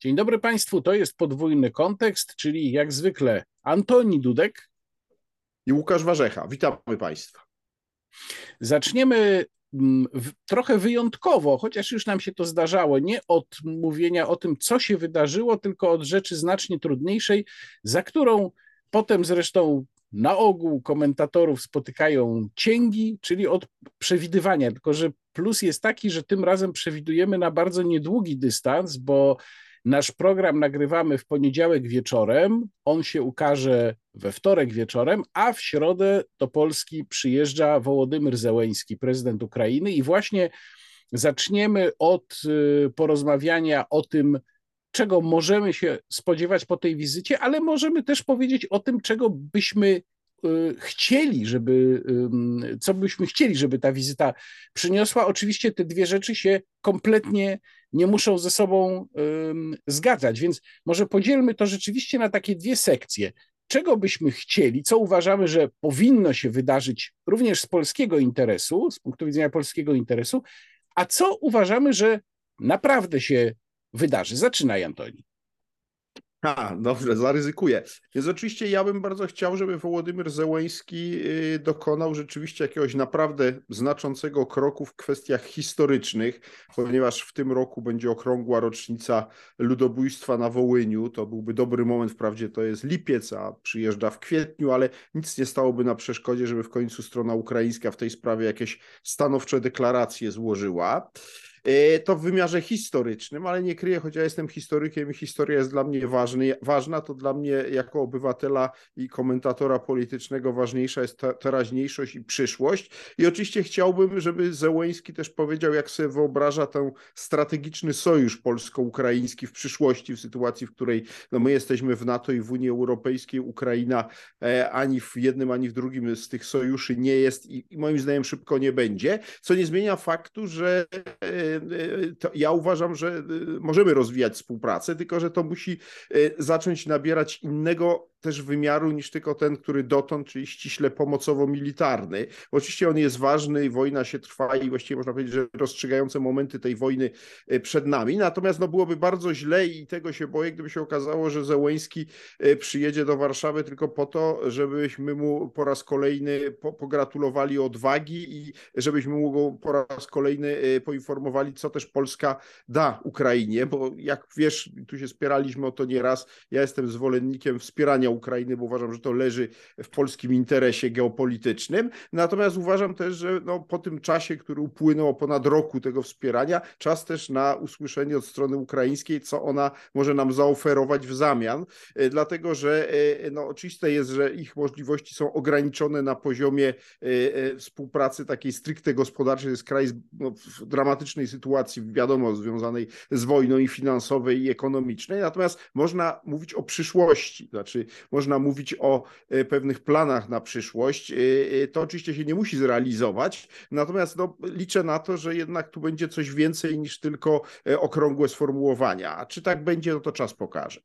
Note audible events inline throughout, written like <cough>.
Dzień dobry Państwu, to jest podwójny kontekst, czyli jak zwykle Antoni Dudek i Łukasz Warzecha. Witamy Państwa. Zaczniemy mm, trochę wyjątkowo, chociaż już nam się to zdarzało, nie od mówienia o tym, co się wydarzyło, tylko od rzeczy znacznie trudniejszej, za którą potem zresztą na ogół komentatorów spotykają cięgi, czyli od przewidywania. Tylko, że plus jest taki, że tym razem przewidujemy na bardzo niedługi dystans, bo Nasz program nagrywamy w poniedziałek wieczorem, on się ukaże we wtorek wieczorem, a w środę do Polski przyjeżdża Wołodymyr Zełeński, prezydent Ukrainy. I właśnie zaczniemy od y, porozmawiania o tym, czego możemy się spodziewać po tej wizycie, ale możemy też powiedzieć o tym, czego byśmy chcieli, żeby, co byśmy chcieli, żeby ta wizyta przyniosła. Oczywiście te dwie rzeczy się kompletnie nie muszą ze sobą zgadzać. Więc może podzielmy to rzeczywiście na takie dwie sekcje. Czego byśmy chcieli, co uważamy, że powinno się wydarzyć również z polskiego interesu, z punktu widzenia polskiego interesu, a co uważamy, że naprawdę się wydarzy. Zaczynaj, Antoni. A, dobrze, zaryzykuję. Więc oczywiście ja bym bardzo chciał, żeby Wołodymyr Zełęński y, dokonał rzeczywiście jakiegoś naprawdę znaczącego kroku w kwestiach historycznych, ponieważ w tym roku będzie okrągła rocznica ludobójstwa na Wołyniu. To byłby dobry moment, wprawdzie to jest lipiec, a przyjeżdża w kwietniu, ale nic nie stałoby na przeszkodzie, żeby w końcu strona ukraińska w tej sprawie jakieś stanowcze deklaracje złożyła. E, to w wymiarze historycznym, ale nie kryję, choć ja jestem historykiem i historia jest dla mnie ważny, ważna, to dla mnie jako obywatela i komentatora politycznego ważniejsza jest ta, teraźniejszość i przyszłość. I oczywiście chciałbym, żeby Zełęński też powiedział, jak sobie wyobraża ten strategiczny sojusz polsko-ukraiński w przyszłości, w sytuacji, w której no, my jesteśmy w NATO i w Unii Europejskiej, Ukraina e, ani w jednym, ani w drugim z tych sojuszy nie jest i, i moim zdaniem szybko nie będzie, co nie zmienia faktu, że e, ja uważam, że y, możemy rozwijać współpracę, tylko że to musi y, zacząć nabierać innego też wymiaru niż tylko ten, który dotąd, czyli ściśle pomocowo-militarny. Oczywiście on jest ważny i wojna się trwa i właściwie można powiedzieć, że rozstrzygające momenty tej wojny y, przed nami. Natomiast no, byłoby bardzo źle i tego się boję, gdyby się okazało, że Zełęński przyjedzie do Warszawy tylko po to, żebyśmy mu po raz kolejny pogratulowali odwagi i żebyśmy mu go po raz kolejny poinformowali, co też Polska da Ukrainie, bo jak wiesz, tu się spieraliśmy o to nieraz, ja jestem zwolennikiem wspierania Ukrainy, bo uważam, że to leży w polskim interesie geopolitycznym, natomiast uważam też, że no, po tym czasie, który upłynął ponad roku tego wspierania, czas też na usłyszenie od strony ukraińskiej, co ona może nam zaoferować w zamian, e, dlatego że e, no, oczywiste jest, że ich możliwości są ograniczone na poziomie e, współpracy takiej stricte gospodarczej, to jest kraj no, w dramatycznej sytuacji, wiadomo, związanej z wojną i finansowej, i ekonomicznej. Natomiast można mówić o przyszłości, znaczy można mówić o e, pewnych planach na przyszłość. E, e, to oczywiście się nie musi zrealizować, natomiast no, liczę na to, że jednak tu będzie coś więcej niż tylko okrągłe sformułowania. A czy tak będzie, no to czas pokaże.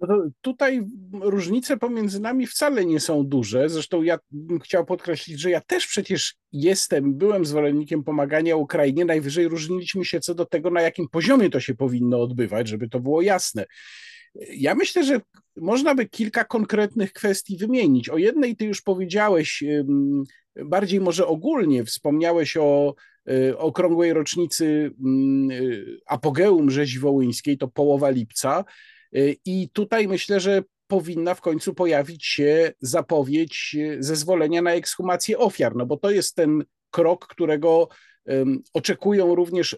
No tutaj różnice pomiędzy nami wcale nie są duże. Zresztą ja bym chciał podkreślić, że ja też przecież jestem, byłem zwolennikiem pomagania Ukrainie. Najwyżej różniliśmy się co do tego, na jakim poziomie to się powinno odbywać, żeby to było jasne. Ja myślę, że można by kilka konkretnych kwestii wymienić. O jednej ty już powiedziałeś, bardziej może ogólnie wspomniałeś o y, okrągłej rocznicy y, apogeum rzezi wołyńskiej, to połowa lipca. Y, I tutaj myślę, że powinna w końcu pojawić się zapowiedź zezwolenia na ekshumację ofiar, no bo to jest ten krok, którego oczekują również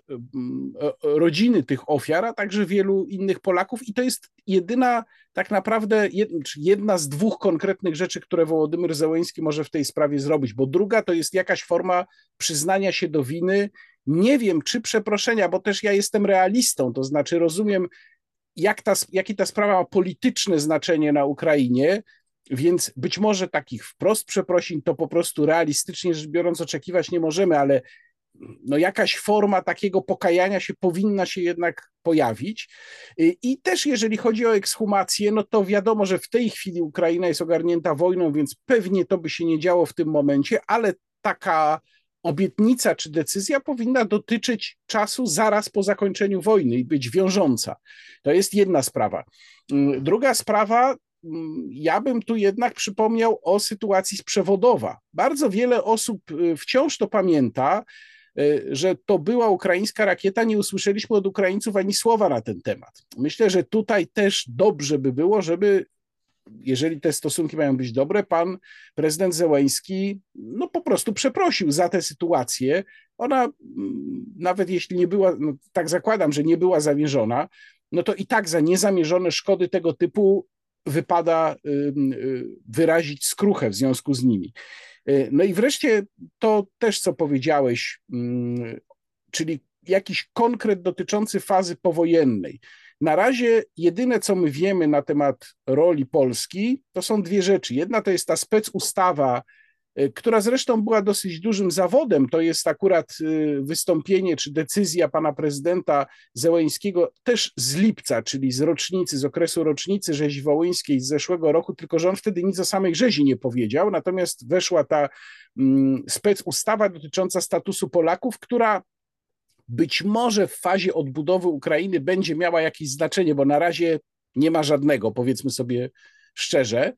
rodziny tych ofiar, a także wielu innych Polaków. I to jest jedyna tak naprawdę jedna z dwóch konkretnych rzeczy, które Wołodymyr Zełęński może w tej sprawie zrobić, bo druga to jest jakaś forma przyznania się do winy, nie wiem czy przeproszenia, bo też ja jestem realistą, to znaczy rozumiem jak ta, jakie ta sprawa ma polityczne znaczenie na Ukrainie, więc być może takich wprost przeprosin to po prostu realistycznie rzecz biorąc oczekiwać nie możemy, ale no jakaś forma takiego pokajania się powinna się jednak pojawić. I też jeżeli chodzi o ekshumację, no to wiadomo, że w tej chwili Ukraina jest ogarnięta wojną, więc pewnie to by się nie działo w tym momencie, ale taka obietnica czy decyzja powinna dotyczyć czasu zaraz po zakończeniu wojny i być wiążąca. To jest jedna sprawa. Mm, druga sprawa, mm, ja bym tu jednak przypomniał o sytuacji z przewodowa. Bardzo wiele osób y, wciąż to pamięta, y, że to była ukraińska rakieta. Nie usłyszeliśmy od Ukraińców ani słowa na ten temat. Myślę, że tutaj też dobrze by było, żeby jeżeli te stosunki mają być dobre, pan prezydent Zełański no po prostu przeprosił za tę sytuację. Ona, mm, nawet jeśli nie była, no tak zakładam, że nie była zamierzona, no to i tak za niezamierzone szkody tego typu wypada y, wyrazić skruchę w związku z nimi. Y, no i wreszcie to też, co powiedziałeś, mm, czyli jakiś konkret dotyczący fazy powojennej. Na razie jedyne, co my wiemy na temat roli Polski, to są dwie rzeczy. Jedna to jest ta specustawa, która zresztą była dosyć dużym zawodem. To jest akurat y, wystąpienie czy decyzja pana prezydenta Zełeńskiego też z lipca, czyli z rocznicy, z okresu rocznicy rzezi wołyńskiej z zeszłego roku, tylko że on wtedy nic o samej rzezi nie powiedział. Natomiast weszła ta mm, specustawa dotycząca statusu Polaków, która być może w fazie odbudowy Ukrainy będzie miała jakieś znaczenie, bo na razie nie ma żadnego, powiedzmy sobie szczerze.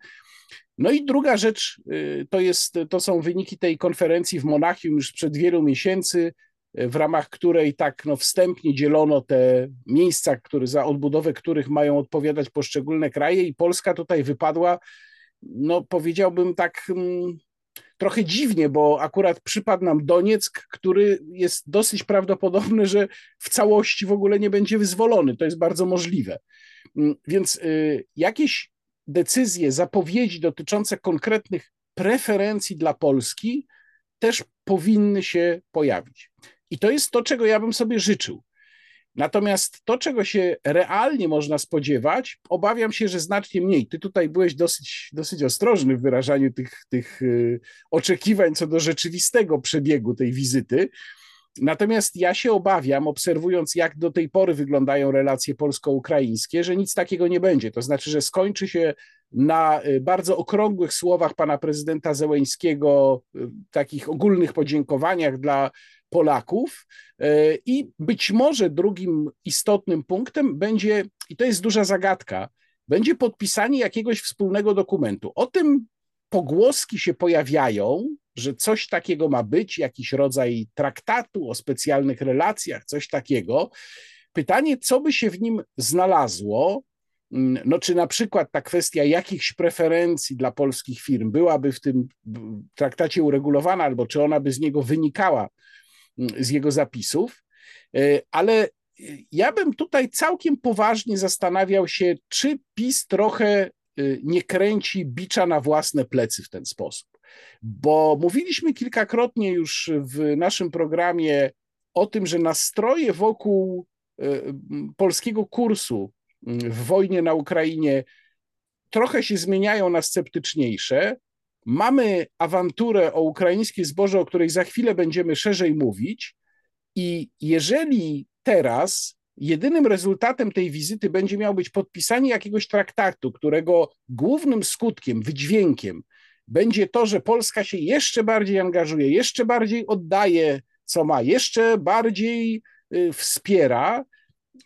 No i druga rzecz y, to, jest, to są wyniki tej konferencji w Monachium już przed wielu miesięcy, y, w ramach której tak no, wstępnie dzielono te miejsca, które, za odbudowę których mają odpowiadać poszczególne kraje i Polska tutaj wypadła, no powiedziałbym tak mm, trochę dziwnie, bo akurat przypadł nam Donieck, który jest dosyć prawdopodobny, że w całości w ogóle nie będzie wyzwolony. To jest bardzo możliwe. Mm, więc y, jakieś decyzje, zapowiedzi dotyczące konkretnych preferencji dla Polski też powinny się pojawić. I to jest to, czego ja bym sobie życzył. Natomiast to, czego się realnie można spodziewać, obawiam się, że znacznie mniej. Ty tutaj byłeś dosyć, dosyć ostrożny w wyrażaniu tych, tych y, oczekiwań co do rzeczywistego przebiegu tej wizyty. Natomiast ja się obawiam, obserwując, jak do tej pory wyglądają relacje polsko-ukraińskie, że nic takiego nie będzie. To znaczy, że skończy się na y, bardzo okrągłych słowach pana prezydenta Zełeńskiego, y, takich ogólnych podziękowaniach dla Polaków. E, I być może drugim istotnym punktem będzie, i to jest duża zagadka, będzie podpisanie jakiegoś wspólnego dokumentu. O tym pogłoski się pojawiają, że coś takiego ma być, jakiś rodzaj traktatu o specjalnych relacjach, coś takiego. Pytanie, co by się w nim znalazło? Mm, no, czy na przykład ta kwestia jakichś preferencji dla polskich firm byłaby w tym traktacie uregulowana, albo czy ona by z niego wynikała z jego zapisów, e, ale ja bym tutaj całkiem poważnie zastanawiał się, czy PiS trochę e, nie kręci bicza na własne plecy w ten sposób. Bo mówiliśmy kilkakrotnie już w naszym programie o tym, że nastroje wokół e, polskiego kursu w wojnie na Ukrainie trochę się zmieniają na sceptyczniejsze. Mamy awanturę o ukraińskie zboże, o której za chwilę będziemy szerzej mówić, i jeżeli teraz jedynym rezultatem tej wizyty będzie miał być podpisanie jakiegoś traktatu, którego głównym skutkiem, wydźwiękiem będzie to, że Polska się jeszcze bardziej angażuje, jeszcze bardziej oddaje, co ma, jeszcze bardziej y, wspiera,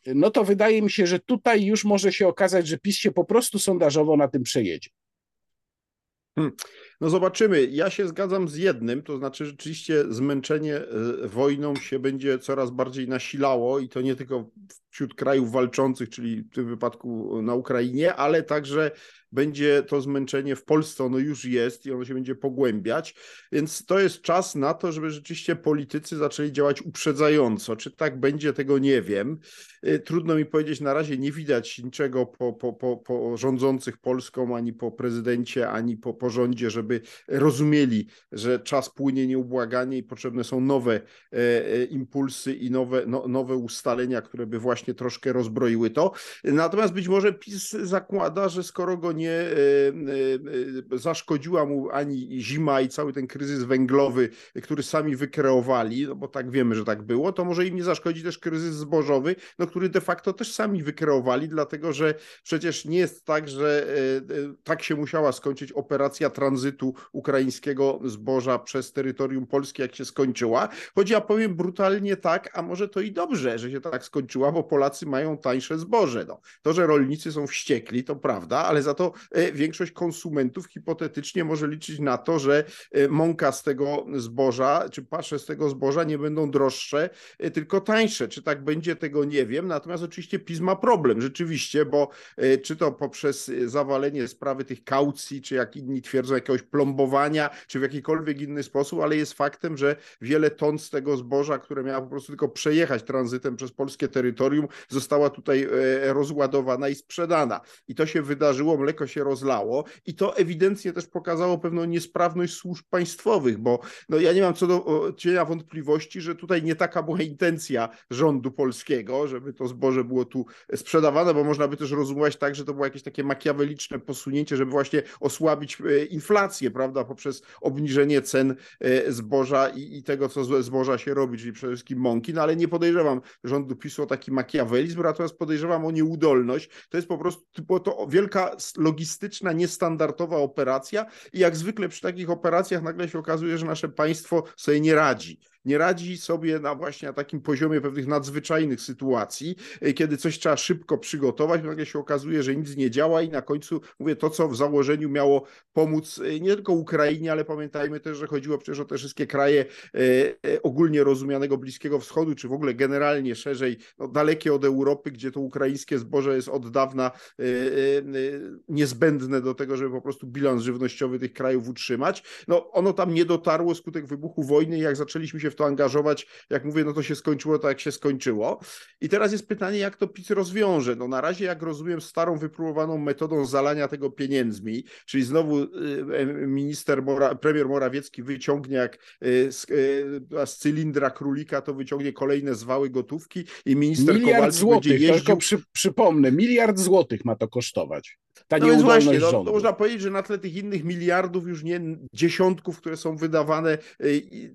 no to wydaje mi się, że tutaj już może się okazać, że PiS się po prostu sondażowo na tym przejedzie. Hmm. No zobaczymy. Ja się zgadzam z jednym, to znaczy rzeczywiście zmęczenie e, wojną się będzie coraz bardziej nasilało i to nie tylko wśród krajów walczących, czyli w tym wypadku na Ukrainie, ale także będzie to zmęczenie w Polsce, ono już jest i ono się będzie pogłębiać, więc to jest czas na to, żeby rzeczywiście politycy zaczęli działać uprzedzająco. Czy tak będzie, tego nie wiem. Y, trudno mi powiedzieć, na razie nie widać niczego po, po, po, po rządzących Polską, ani po prezydencie, ani po, po rządzie, żeby rozumieli, że czas płynie nieubłaganie i potrzebne są nowe e, e, impulsy i nowe, no, nowe ustalenia, które by właśnie troszkę rozbroiły to. Natomiast być może PiS zakłada, że skoro go nie e, zaszkodziła mu ani zima i cały ten kryzys węglowy, który sami wykreowali, no bo tak wiemy, że tak było, to może im nie zaszkodzi też kryzys zbożowy, no który de facto też sami wykreowali, dlatego że przecież nie jest tak, że tak się musiała skończyć operacja tranzytu tranzytu ukraińskiego zboża przez terytorium Polski, jak się skończyła. Choć ja powiem brutalnie tak, a może to i dobrze, że się tak skończyła, bo Polacy mają tańsze zboże. No, to, że rolnicy są wściekli, to prawda, ale za to e, większość konsumentów hipotetycznie może liczyć na to, że e, mąka z tego zboża, czy pasze z tego zboża nie będą droższe, e, tylko tańsze. Czy tak będzie, tego nie wiem. Natomiast oczywiście PiS ma problem, rzeczywiście, bo czy to poprzez zawalenie sprawy tych kaucji, czy jak inni twierdzą, jakiegoś plombowania, czy w jakikolwiek inny sposób, ale jest faktem, że wiele ton z tego zboża, które miało po prostu tylko przejechać tranzytem przez polskie terytorium, została tutaj rozładowana i sprzedana. I to się wydarzyło, mleko się rozlało i to ewidentnie też pokazało pewną niesprawność służb państwowych, bo no, ja nie mam co do cienia wątpliwości, że tutaj nie taka była intencja rządu polskiego, żeby to zboże było tu sprzedawane, bo można by też rozumować tak, że to było jakieś takie makiaweliczne posunięcie, żeby właśnie osłabić e, inflację, prawda, poprzez obniżenie cen e, zboża i, i tego, co zboża się robi, czyli przede wszystkim mąki, no ale nie podejrzewam rządu PiSu o taki makiawelizm, natomiast podejrzewam o nieudolność. To jest po prostu było to wielka logistyczna, niestandardowa operacja i jak zwykle przy takich operacjach nagle się okazuje, że nasze państwo sobie nie radzi nie radzi sobie na właśnie na takim poziomie pewnych nadzwyczajnych sytuacji, e, kiedy coś trzeba szybko przygotować, nagle się okazuje, że nic nie działa i na końcu mówię to, co w założeniu miało pomóc e, nie tylko Ukrainie, ale pamiętajmy też, że chodziło przecież o te wszystkie kraje e, ogólnie rozumianego Bliskiego Wschodu, czy w ogóle generalnie szerzej, no, dalekie od Europy, gdzie to ukraińskie zboże jest od dawna niezbędne do tego, żeby po prostu bilans żywnościowy tych krajów utrzymać. No ono tam nie dotarło skutek wybuchu wojny, jak zaczęliśmy się w to angażować, jak mówię, no to się skończyło tak, jak się skończyło. I teraz jest pytanie, jak to PiS rozwiąże. No na razie, jak rozumiem, starą, wypróbowaną metodą zalania tego pieniędzmi, czyli znowu y, e, minister, premier Morawiecki wyciągnie jak y, z, y, z cylindra królika, to wyciągnie kolejne zwały gotówki i minister miliard Kowalski złotych, będzie jeździł... Tylko przy, przypomnę, miliard złotych ma to kosztować. Ta no więc właśnie, no, to można powiedzieć, że na tle tych innych miliardów, już nie dziesiątków, które są wydawane,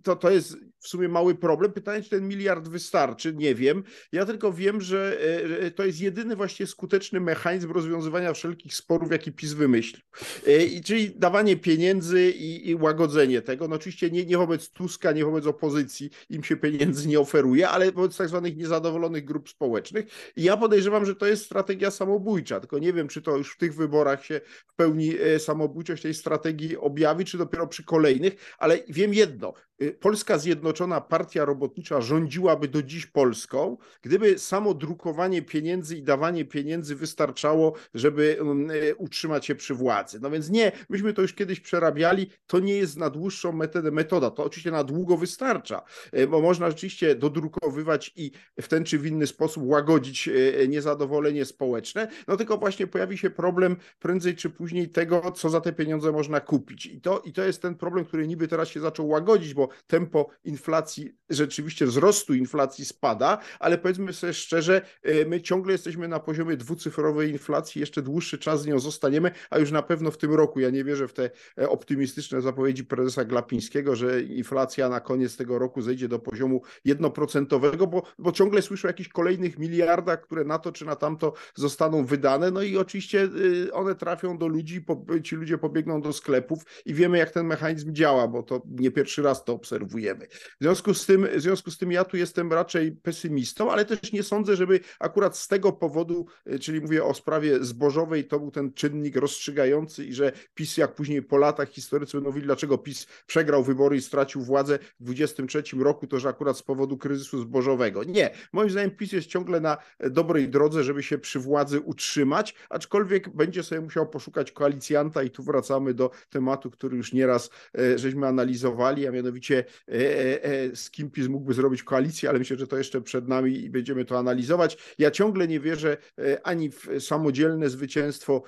to, to jest sumie mały problem. Pytanie, czy ten miliard wystarczy, nie wiem. Ja tylko wiem, że e, to jest jedyny właściwie skuteczny mechanizm rozwiązywania wszelkich sporów, jaki PiS wymyślił. E, czyli dawanie pieniędzy i, i łagodzenie tego. No oczywiście nie, nie wobec Tuska, nie wobec opozycji im się pieniędzy nie oferuje, ale wobec tak zwanych niezadowolonych grup społecznych. I ja podejrzewam, że to jest strategia samobójcza, tylko nie wiem, czy to już w tych wyborach się w pełni e, samobójczość tej strategii objawi, czy dopiero przy kolejnych, ale wiem jedno, Polska Zjednoczona Partia Robotnicza rządziłaby do dziś Polską, gdyby samo drukowanie pieniędzy i dawanie pieniędzy wystarczało, żeby mm, e, utrzymać się przy władzy. No więc nie, myśmy to już kiedyś przerabiali, to nie jest na dłuższą metodę, metoda, to oczywiście na długo wystarcza, e, bo można rzeczywiście dodrukowywać i w ten czy w inny sposób łagodzić niezadowolenie społeczne, no tylko właśnie pojawi się problem prędzej czy później tego, co za te pieniądze można kupić. I to, i to jest ten problem, który niby teraz się zaczął łagodzić, bo tempo inflacji, rzeczywiście wzrostu inflacji spada, ale powiedzmy sobie szczerze, e, my ciągle jesteśmy na poziomie dwucyfrowej inflacji, jeszcze dłuższy czas z nią zostaniemy, a już na pewno w tym roku, ja nie wierzę w te e, optymistyczne zapowiedzi prezesa Glapińskiego, że inflacja na koniec tego roku zejdzie do poziomu jednoprocentowego, bo, bo ciągle słyszę o jakichś kolejnych miliardach, które na to czy na tamto zostaną wydane, no i oczywiście e, one trafią do ludzi, ci ludzie pobiegną do sklepów i wiemy jak ten mechanizm działa, bo to nie pierwszy raz to obserwujemy. W związku z tym, w związku z tym ja tu jestem raczej pesymistą, ale też nie sądzę, żeby akurat z tego powodu, e, czyli mówię o sprawie zbożowej, to był ten czynnik rozstrzygający i że PiS, jak później po latach historycy będą mówili, dlaczego PiS przegrał wybory i stracił władzę w 2023 roku, to że akurat z powodu kryzysu zbożowego. Nie. Moim zdaniem PiS jest ciągle na dobrej drodze, żeby się przy władzy utrzymać, aczkolwiek będzie sobie musiał poszukać koalicjanta i tu wracamy do tematu, który już nieraz e, żeśmy analizowali, a mianowicie E, e, e, z kim PiS mógłby zrobić koalicję, ale myślę, że to jeszcze przed nami i będziemy to analizować. Ja ciągle nie wierzę ani w samodzielne zwycięstwo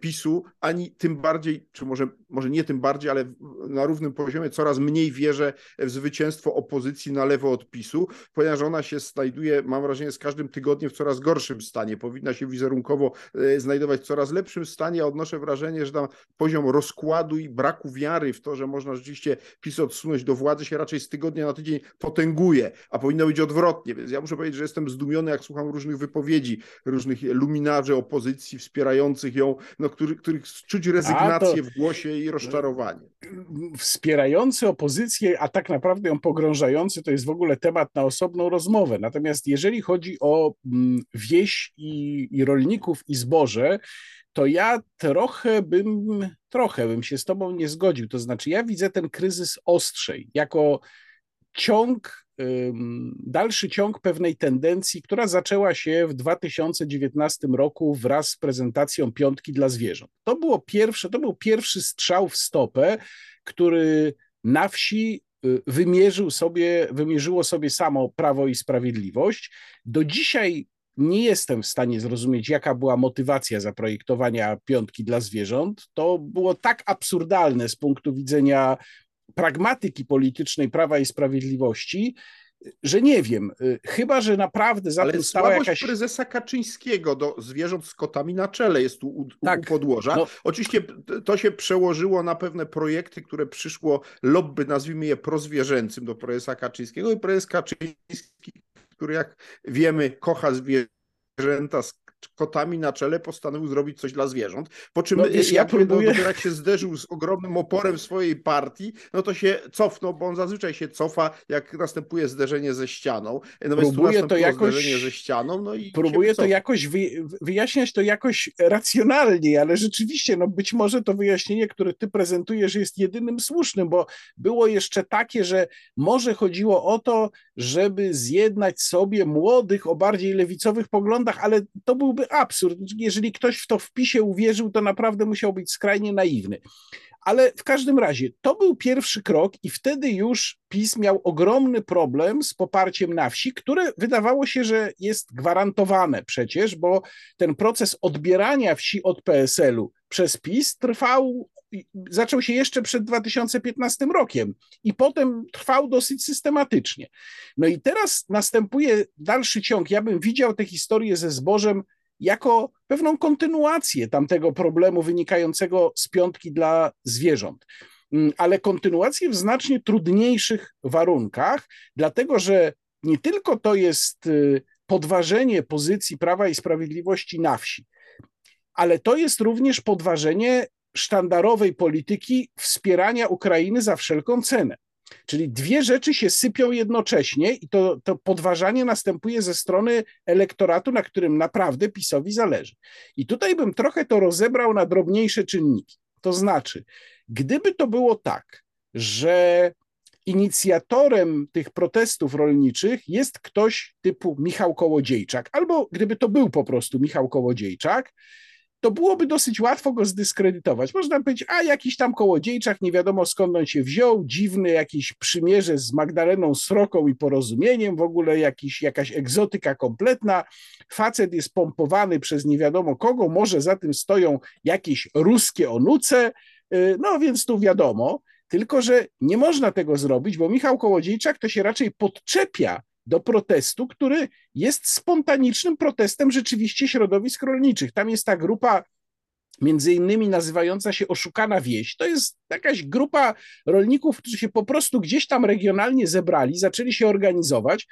PiSu, ani tym bardziej, czy może, może nie tym bardziej, ale na równym poziomie coraz mniej wierzę w zwycięstwo opozycji na lewo od PiSu, ponieważ ona się znajduje, mam wrażenie, z każdym tygodniem w coraz gorszym stanie. Powinna się wizerunkowo znajdować w coraz lepszym stanie. Ja odnoszę wrażenie, że tam poziom rozkładu i braku wiary w to, że można rzeczywiście PiS odsunąć do władzy, władzy się raczej z tygodnia na tydzień potęguje, a powinno być odwrotnie. Więc ja muszę powiedzieć, że jestem zdumiony, jak słucham różnych wypowiedzi, różnych luminarzy opozycji wspierających ją, no, który, których czuć rezygnację to... w głosie i rozczarowanie. Wspierający opozycję, a tak naprawdę ją pogrążający, to jest w ogóle temat na osobną rozmowę. Natomiast jeżeli chodzi o mm, wieś i, i rolników i zboże, to ja trochę bym, trochę bym się z tobą nie zgodził. To znaczy, ja widzę ten kryzys ostrzej jako ciąg, dalszy ciąg pewnej tendencji, która zaczęła się w 2019 roku wraz z prezentacją piątki dla zwierząt. To było pierwsze, to był pierwszy strzał w stopę, który na wsi y, wymierzył sobie, wymierzyło sobie samo Prawo i Sprawiedliwość. Do dzisiaj nie jestem w stanie zrozumieć, jaka była motywacja zaprojektowania piątki dla zwierząt. To było tak absurdalne z punktu widzenia pragmatyki politycznej Prawa i Sprawiedliwości, że nie wiem, chyba, że naprawdę za Ale tym stała jakaś... prezesa Kaczyńskiego do zwierząt z kotami na czele jest tu u, tak, u podłoża. No... Oczywiście to się przełożyło na pewne projekty, które przyszło lobby, nazwijmy je prozwierzęcym do prezesa Kaczyńskiego i prezes Kaczyński który jak wiemy kocha zwierzęta kotami na czele postanowił zrobić coś dla zwierząt. Po czym no, wiesz, jak, ja próbuję... jak się zderzył z ogromnym oporem swojej partii, no to się cofnął, bo on zazwyczaj się cofa, jak następuje zderzenie ze ścianą. No próbuję to jakoś ze ścianą, no i próbuję to jakoś wyjaśniać to jakoś racjonalnie, ale rzeczywiście, no być może to wyjaśnienie, które ty prezentujesz jest jedynym słusznym, bo było jeszcze takie, że może chodziło o to, żeby zjednać sobie młodych o bardziej lewicowych poglądach, ale to był byłby absurd. Jeżeli ktoś w to wpisie uwierzył, to naprawdę musiał być skrajnie naiwny. Ale w każdym razie to był pierwszy krok, i wtedy już PiS miał ogromny problem z poparciem na wsi, które wydawało się, że jest gwarantowane przecież, bo ten proces odbierania wsi od PSL-u przez PiS trwał zaczął się jeszcze przed 2015 rokiem i potem trwał dosyć systematycznie. No i teraz następuje dalszy ciąg. Ja bym widział tę historię ze zbożem jako pewną kontynuację tamtego problemu wynikającego z piątki dla zwierząt. Mm, ale kontynuację w znacznie trudniejszych warunkach, dlatego że nie tylko to jest y, podważenie pozycji Prawa i Sprawiedliwości na wsi, ale to jest również podważenie sztandarowej polityki wspierania Ukrainy za wszelką cenę. Czyli dwie rzeczy się sypią jednocześnie i to, to podważanie następuje ze strony elektoratu, na którym naprawdę PiSowi zależy. I tutaj bym trochę to rozebrał na drobniejsze czynniki. To znaczy, gdyby to było tak, że inicjatorem tych protestów rolniczych jest ktoś typu Michał Kołodziejczak, albo gdyby to był po prostu Michał Kołodziejczak, to byłoby dosyć łatwo go zdyskredytować. Można powiedzieć, a jakiś tam kołodziejczak, nie wiadomo skąd on się wziął, dziwny jakiś przymierze z Magdaleną Sroką i porozumieniem, w ogóle jakiś, jakaś egzotyka kompletna. Facet jest pompowany przez nie wiadomo kogo, może za tym stoją jakieś ruskie onuce, y, no więc tu wiadomo. Tylko, że nie można tego zrobić, bo Michał Kołodziejczak to się raczej podczepia do protestu, który jest spontanicznym protestem rzeczywiście środowisk rolniczych. Tam jest ta grupa między innymi nazywająca się Oszukana Wieś. To jest jakaś grupa rolników, którzy się po prostu gdzieś tam regionalnie zebrali, zaczęli się organizować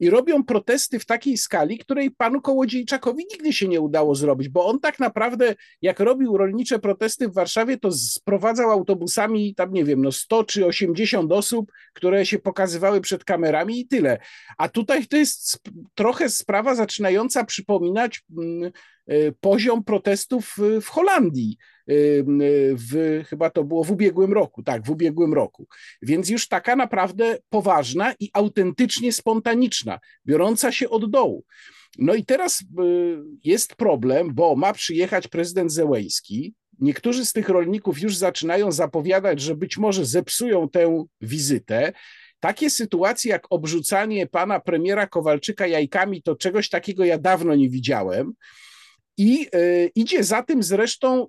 i robią protesty w takiej skali, której panu Kołodziejczakowi nigdy się nie udało zrobić, bo on tak naprawdę, jak robił rolnicze protesty w Warszawie, to sprowadzał autobusami tam, nie wiem, no 100 czy 80 osób, które się pokazywały przed kamerami i tyle. A tutaj to jest trochę sprawa zaczynająca przypominać mm, poziom protestów w Holandii w, chyba to było w ubiegłym roku, tak, w ubiegłym roku. Więc już taka naprawdę poważna i autentycznie spontaniczna, biorąca się od dołu. No i teraz y, jest problem, bo ma przyjechać prezydent Zełejski. Niektórzy z tych rolników już zaczynają zapowiadać, że być może zepsują tę wizytę. Takie sytuacje jak obrzucanie pana premiera Kowalczyka jajkami, to czegoś takiego ja dawno nie widziałem. I y, idzie za tym zresztą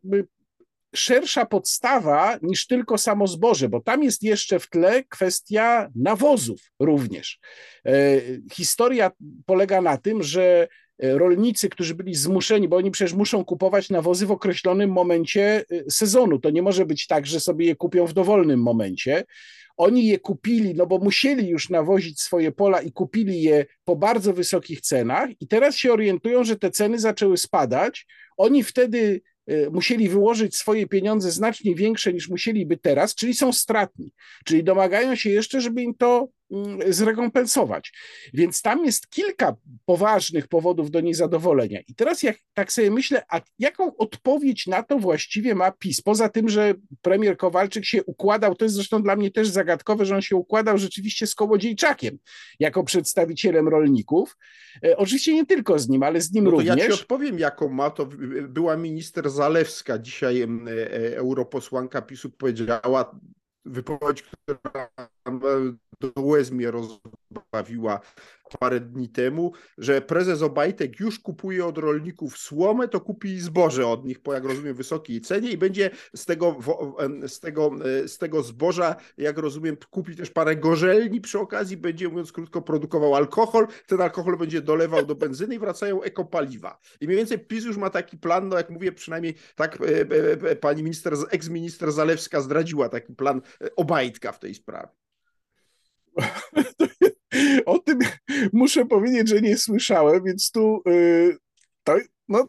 szersza podstawa niż tylko samo zboże, bo tam jest jeszcze w tle kwestia nawozów również. E, historia polega na tym, że e, rolnicy, którzy byli zmuszeni, bo oni przecież muszą kupować nawozy w określonym momencie e, sezonu. To nie może być tak, że sobie je kupią w dowolnym momencie. Oni je kupili, no bo musieli już nawozić swoje pola i kupili je po bardzo wysokich cenach i teraz się orientują, że te ceny zaczęły spadać. Oni wtedy Y, musieli wyłożyć swoje pieniądze znacznie większe niż musieliby teraz, czyli są stratni, czyli domagają się jeszcze, żeby im to zrekompensować. Więc tam jest kilka poważnych powodów do niezadowolenia. I teraz jak tak sobie myślę, a jaką odpowiedź na to właściwie ma PiS? Poza tym, że premier Kowalczyk się układał, to jest zresztą dla mnie też zagadkowe, że on się układał rzeczywiście z Kołodziejczakiem jako przedstawicielem rolników. E, oczywiście nie tylko z nim, ale z nim no to również. Ja ci odpowiem, jaką ma to. Była minister Zalewska, dzisiaj e, e, europosłanka PiSu powiedziała wypowiedź, która do łez mnie rozbawiła parę dni temu, że prezes Obajtek już kupuje od rolników słomę, to kupi zboże od nich po, jak rozumiem, wysokiej cenie i będzie z tego, z tego, e, z tego zboża, jak rozumiem, kupi też parę gorzelni przy okazji, będzie, mówiąc krótko, produkował alkohol, ten alkohol będzie dolewał do benzyny i wracają ekopaliwa. I mniej więcej PiS już ma taki plan, no jak mówię, przynajmniej tak e, e, pani minister, eks-minister Zalewska zdradziła taki plan Obajtka w tej sprawie. <laughs> O tym muszę powiedzieć, że nie słyszałem, więc tu y, to, no,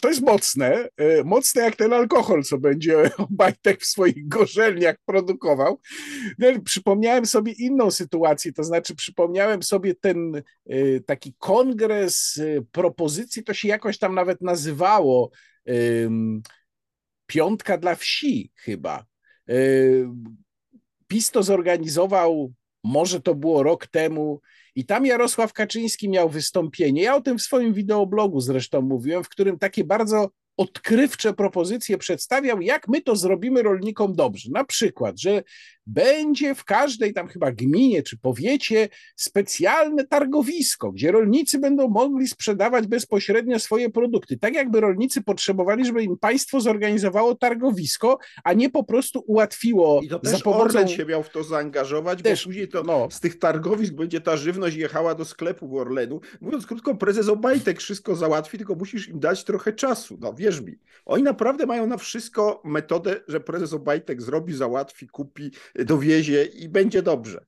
to jest mocne, y, mocne jak ten alkohol, co będzie <laughs> Bajtek w swoich gorzelniach produkował. No, przypomniałem sobie inną sytuację, to znaczy przypomniałem sobie ten y, taki kongres propozycji, to się jakoś tam nawet nazywało Piątka dla wsi chyba. PiS to zorganizował może to było rok temu, i tam Jarosław Kaczyński miał wystąpienie. Ja o tym w swoim wideoblogu zresztą mówiłem, w którym takie bardzo odkrywcze propozycje przedstawiał, jak my to zrobimy rolnikom dobrze. Na przykład, że będzie w każdej tam chyba gminie czy powiecie specjalne targowisko, gdzie rolnicy będą mogli sprzedawać bezpośrednio swoje produkty. Tak jakby rolnicy potrzebowali, żeby im państwo zorganizowało targowisko, a nie po prostu ułatwiło I to też za pomocą... Orlen się miał w to zaangażować, też, bo później to no. z tych targowisk będzie ta żywność jechała do sklepu w Orlenu. Mówiąc krótko, prezes Obajtek wszystko załatwi, tylko musisz im dać trochę czasu. No wierz mi. Oni naprawdę mają na wszystko metodę, że prezes Obajtek zrobi, załatwi, kupi, dowiezie i będzie dobrze.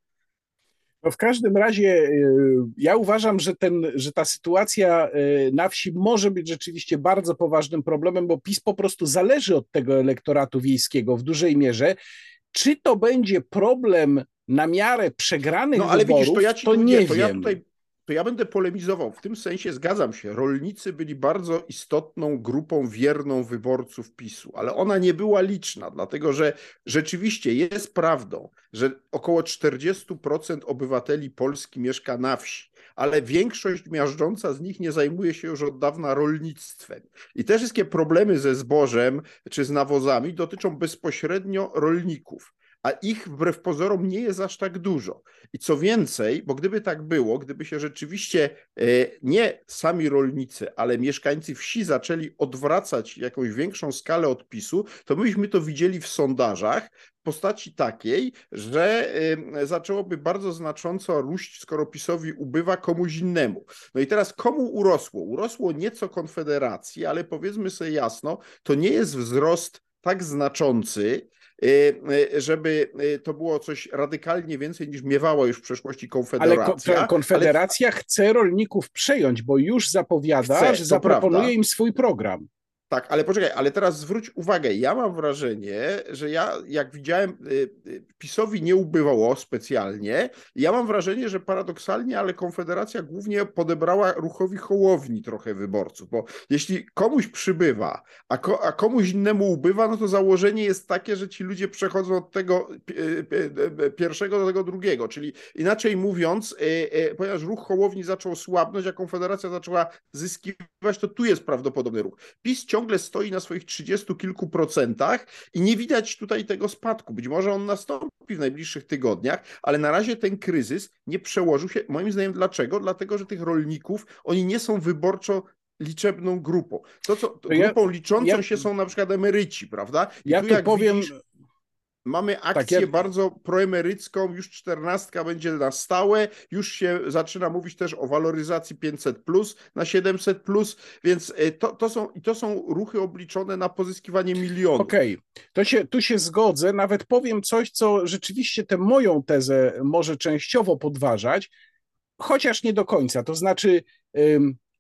No w każdym razie y, ja uważam, że, ten, że ta sytuacja y, na wsi może być rzeczywiście bardzo poważnym problemem, bo PiS po prostu zależy od tego elektoratu wiejskiego w dużej mierze. Czy to będzie problem na miarę przegranych no, ale wyborów, widzisz, to, ja ci to nie, nie to wiem. Ja tutaj to ja będę polemizował. W tym sensie zgadzam się. Rolnicy byli bardzo istotną grupą wierną wyborców PiSu, ale ona nie była liczna, dlatego że rzeczywiście jest prawdą, że około 40% obywateli Polski mieszka na wsi, ale większość miażdżąca z nich nie zajmuje się już od dawna rolnictwem. I te wszystkie problemy ze zbożem czy z nawozami dotyczą bezpośrednio rolników a ich wbrew pozorom nie jest aż tak dużo. I co więcej, bo gdyby tak było, gdyby się rzeczywiście e, nie sami rolnicy, ale mieszkańcy wsi zaczęli odwracać jakąś większą skalę odpisu, to myśmy to widzieli w sondażach w postaci takiej, że zaczęłoby bardzo znacząco róść, skoro PiSowi ubywa komuś innemu. No i teraz komu urosło? Urosło nieco Konfederacji, ale powiedzmy sobie jasno, to nie jest wzrost tak znaczący, żeby y, to było coś radykalnie więcej niż miewała już w przeszłości Konfederacja. Ale Konfederacja ale... chce rolników przejąć, bo już zapowiada, chce, że zaproponuje prawda. im swój program. Tak, ale poczekaj, ale teraz zwróć uwagę, ja mam wrażenie, że ja jak widziałem, y, y, PiSowi nie ubywało specjalnie, ja mam wrażenie, że paradoksalnie, ale Konfederacja głównie podebrała ruchowi Hołowni trochę wyborców, bo jeśli komuś przybywa, a, ko, a komuś innemu ubywa, no to założenie jest takie, że ci ludzie przechodzą od tego y, pierwszego do tego drugiego, czyli inaczej mówiąc, ponieważ ruch Hołowni zaczął słabnąć, a Konfederacja zaczęła zyskiwać, to tu jest prawdopodobny ruch. PiS ciągle stoi na swoich trzydziestu kilku procentach i nie widać tutaj tego spadku. Być może on nastąpi w najbliższych tygodniach, ale na razie ten kryzys nie przełożył się. Moim zdaniem dlaczego? Dlatego, że tych rolników, oni nie są wyborczo liczebną grupą. To, co, to grupą liczącą ja, się są na przykład emeryci, prawda? I ja tu, tu powiem, widzisz... Mamy akcję tak, ja... bardzo proemerycką, już czternastka będzie na stałe, już się zaczyna mówić też o waloryzacji 500 plus na 700 plus, więc e, to, to, są, to są ruchy obliczone na pozyskiwanie milionów. Okej, okay. to się, tu się zgodzę, nawet powiem coś, co rzeczywiście tę moją tezę może częściowo podważać, chociaż nie do końca, to znaczy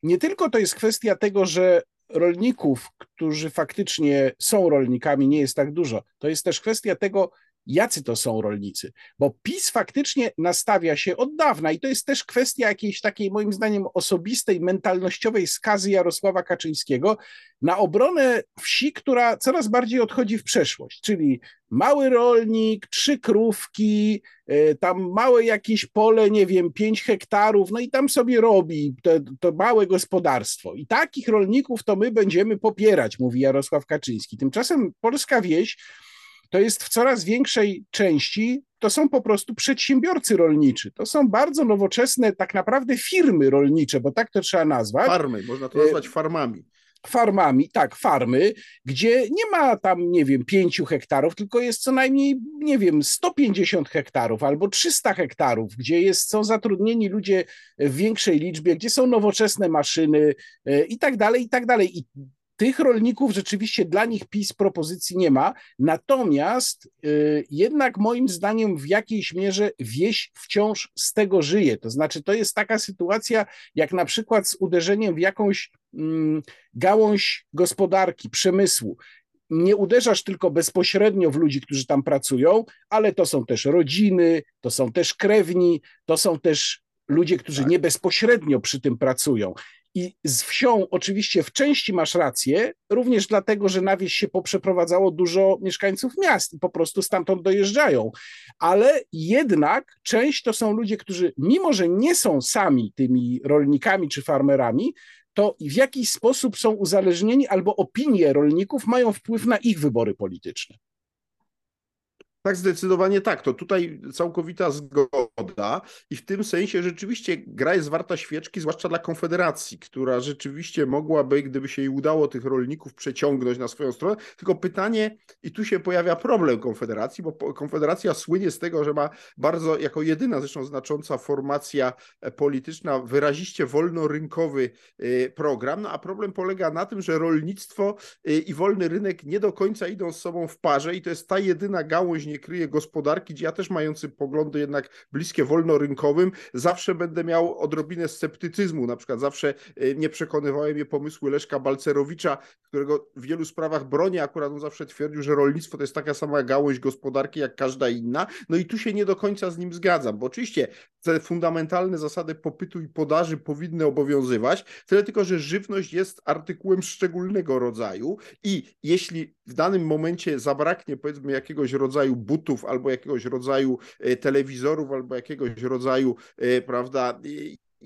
nie tylko to jest kwestia tego, że rolników, którzy faktycznie są rolnikami, nie jest tak dużo. To jest też kwestia tego, jacy to są rolnicy, bo PiS faktycznie nastawia się od dawna i to jest też kwestia jakiejś takiej, moim zdaniem, osobistej, mentalnościowej skazy Jarosława Kaczyńskiego na obronę wsi, która coraz bardziej odchodzi w przeszłość, czyli mały rolnik, trzy krówki, e, tam małe jakieś pole, nie wiem, pięć hektarów, no i tam sobie robi to, to małe gospodarstwo. I takich rolników to my będziemy popierać, mówi Jarosław Kaczyński. Tymczasem polska wieś to jest w coraz większej części, to są po prostu przedsiębiorcy rolniczy. To są bardzo nowoczesne, tak naprawdę firmy rolnicze, bo tak to trzeba nazwać. Farmy, można to nazwać farmami farmami, tak, farmy, gdzie nie ma tam, nie wiem, pięciu hektarów, tylko jest co najmniej, nie wiem, 150 hektarów albo 300 hektarów, gdzie jest, są zatrudnieni ludzie w większej liczbie, gdzie są nowoczesne maszyny e, i tak dalej, i tak dalej. I tych rolników rzeczywiście dla nich PiS propozycji nie ma, natomiast y, jednak moim zdaniem w jakiejś mierze wieś wciąż z tego żyje. To znaczy, to jest taka sytuacja, jak na przykład z uderzeniem w jakąś mm, gałąź gospodarki, przemysłu nie uderzasz tylko bezpośrednio w ludzi, którzy tam pracują, ale to są też rodziny, to są też krewni, to są też ludzie, którzy tak. nie bezpośrednio przy tym pracują. I z wsią oczywiście w części masz rację, również dlatego, że na wieś się poprzeprowadzało dużo mieszkańców miast i po prostu stamtąd dojeżdżają. Ale jednak część to są ludzie, którzy mimo, że nie są sami tymi rolnikami czy farmerami, to w jakiś sposób są uzależnieni albo opinie rolników mają wpływ na ich wybory polityczne. Tak, zdecydowanie tak. To tutaj całkowita zgoda i w tym sensie rzeczywiście gra jest warta świeczki, zwłaszcza dla Konfederacji, która rzeczywiście mogłaby, gdyby się jej udało tych rolników przeciągnąć na swoją stronę. Tylko pytanie, i tu się pojawia problem Konfederacji, bo Konfederacja słynie z tego, że ma bardzo, jako jedyna zresztą znacząca formacja e, polityczna, wyraziście wolnorynkowy e, program, no a problem polega na tym, że rolnictwo e, i wolny rynek nie do końca idą z sobą w parze i to jest ta jedyna gałąź nie gospodarki, gdzie ja też mający poglądy jednak bliskie wolnorynkowym, zawsze będę miał odrobinę sceptycyzmu. Na przykład zawsze e, nie przekonywały mnie pomysły Leszka Balcerowicza, którego w wielu sprawach broni, akurat on zawsze twierdził, że rolnictwo to jest taka sama gałąź gospodarki jak każda inna. No i tu się nie do końca z nim zgadzam, bo oczywiście te fundamentalne zasady popytu i podaży powinny obowiązywać, tyle tylko, że żywność jest artykułem szczególnego rodzaju i jeśli w danym momencie zabraknie powiedzmy jakiegoś rodzaju butów albo jakiegoś rodzaju e, telewizorów albo jakiegoś rodzaju, e, prawda,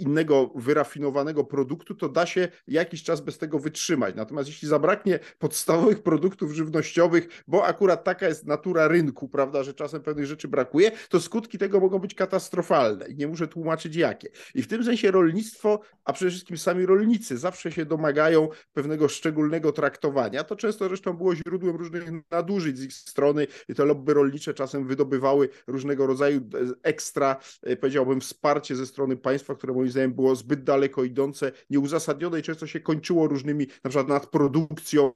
innego wyrafinowanego produktu, to da się jakiś czas bez tego wytrzymać. Natomiast jeśli zabraknie podstawowych produktów żywnościowych, bo akurat taka jest natura rynku, prawda, że czasem pewnych rzeczy brakuje, to skutki tego mogą być katastrofalne i nie muszę tłumaczyć jakie. I w tym sensie rolnictwo, a przede wszystkim sami rolnicy zawsze się domagają pewnego szczególnego traktowania. To często zresztą było źródłem różnych nadużyć z ich strony i te lobby rolnicze czasem wydobywały różnego rodzaju ekstra, e, powiedziałbym, wsparcie ze strony państwa, które moim zdaniem było zbyt daleko idące, nieuzasadnione i często się kończyło różnymi, na przykład nadprodukcją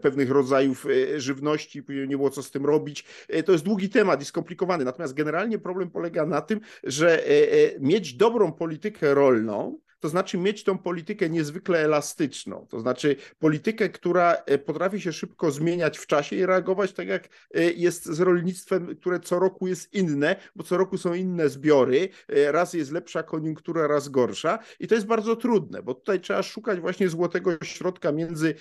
pewnych rodzajów e, żywności, nie było co z tym robić. E, to jest długi temat i skomplikowany. Natomiast generalnie problem polega na tym, że e, mieć dobrą politykę rolną, to znaczy mieć tą politykę niezwykle elastyczną, to znaczy politykę, która e, potrafi się szybko zmieniać w czasie i reagować tak jak e, jest z rolnictwem, które co roku jest inne, bo co roku są inne zbiory, e, raz jest lepsza koniunktura, raz gorsza. I to jest bardzo trudne, bo tutaj trzeba szukać właśnie złotego środka między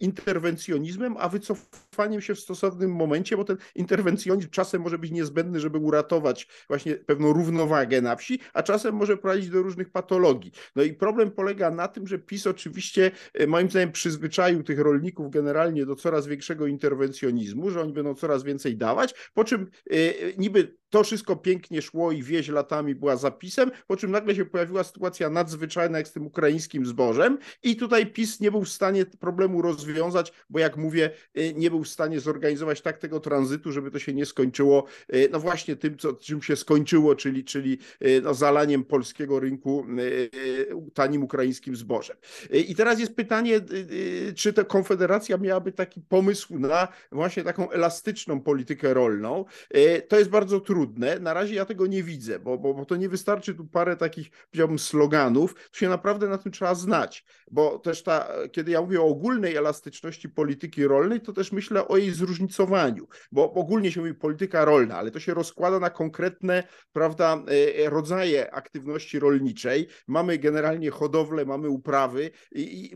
interwencjonizmem, a wycofaniem się w stosownym momencie, bo ten interwencjonizm czasem może być niezbędny, żeby uratować właśnie pewną równowagę na wsi, a czasem może prowadzić do różnych patologii. No i problem polega na tym, że PiS oczywiście e, moim zdaniem przyzwyczaił tych rolników generalnie do coraz większego interwencjonizmu, że oni będą coraz więcej dawać, po czym e, niby to wszystko pięknie szło i wieś latami była zapisem, po czym nagle się pojawiła sytuacja nadzwyczajna jak z tym ukraińskim zbożem i tutaj PiS nie był w stanie problemu rozwiązać, bo jak mówię, y, nie był w stanie zorganizować tak tego tranzytu, żeby to się nie skończyło y, no właśnie tym, co, czym się skończyło, czyli, czyli y, no, zalaniem polskiego rynku tanim ukraińskim zbożem. I teraz jest pytanie, czy ta Konfederacja miałaby taki pomysł na właśnie taką elastyczną politykę rolną. To jest bardzo trudne trudne. Na razie ja tego nie widzę, bo, bo, bo to nie wystarczy tu parę takich, powiedziałbym, sloganów. Tu się naprawdę na tym trzeba znać, bo też ta, kiedy ja mówię o ogólnej elastyczności polityki rolnej, to też myślę o jej zróżnicowaniu, bo ogólnie się mówi polityka rolna, ale to się rozkłada na konkretne, prawda, e, e, rodzaje aktywności rolniczej. Mamy generalnie hodowlę, mamy uprawy i, i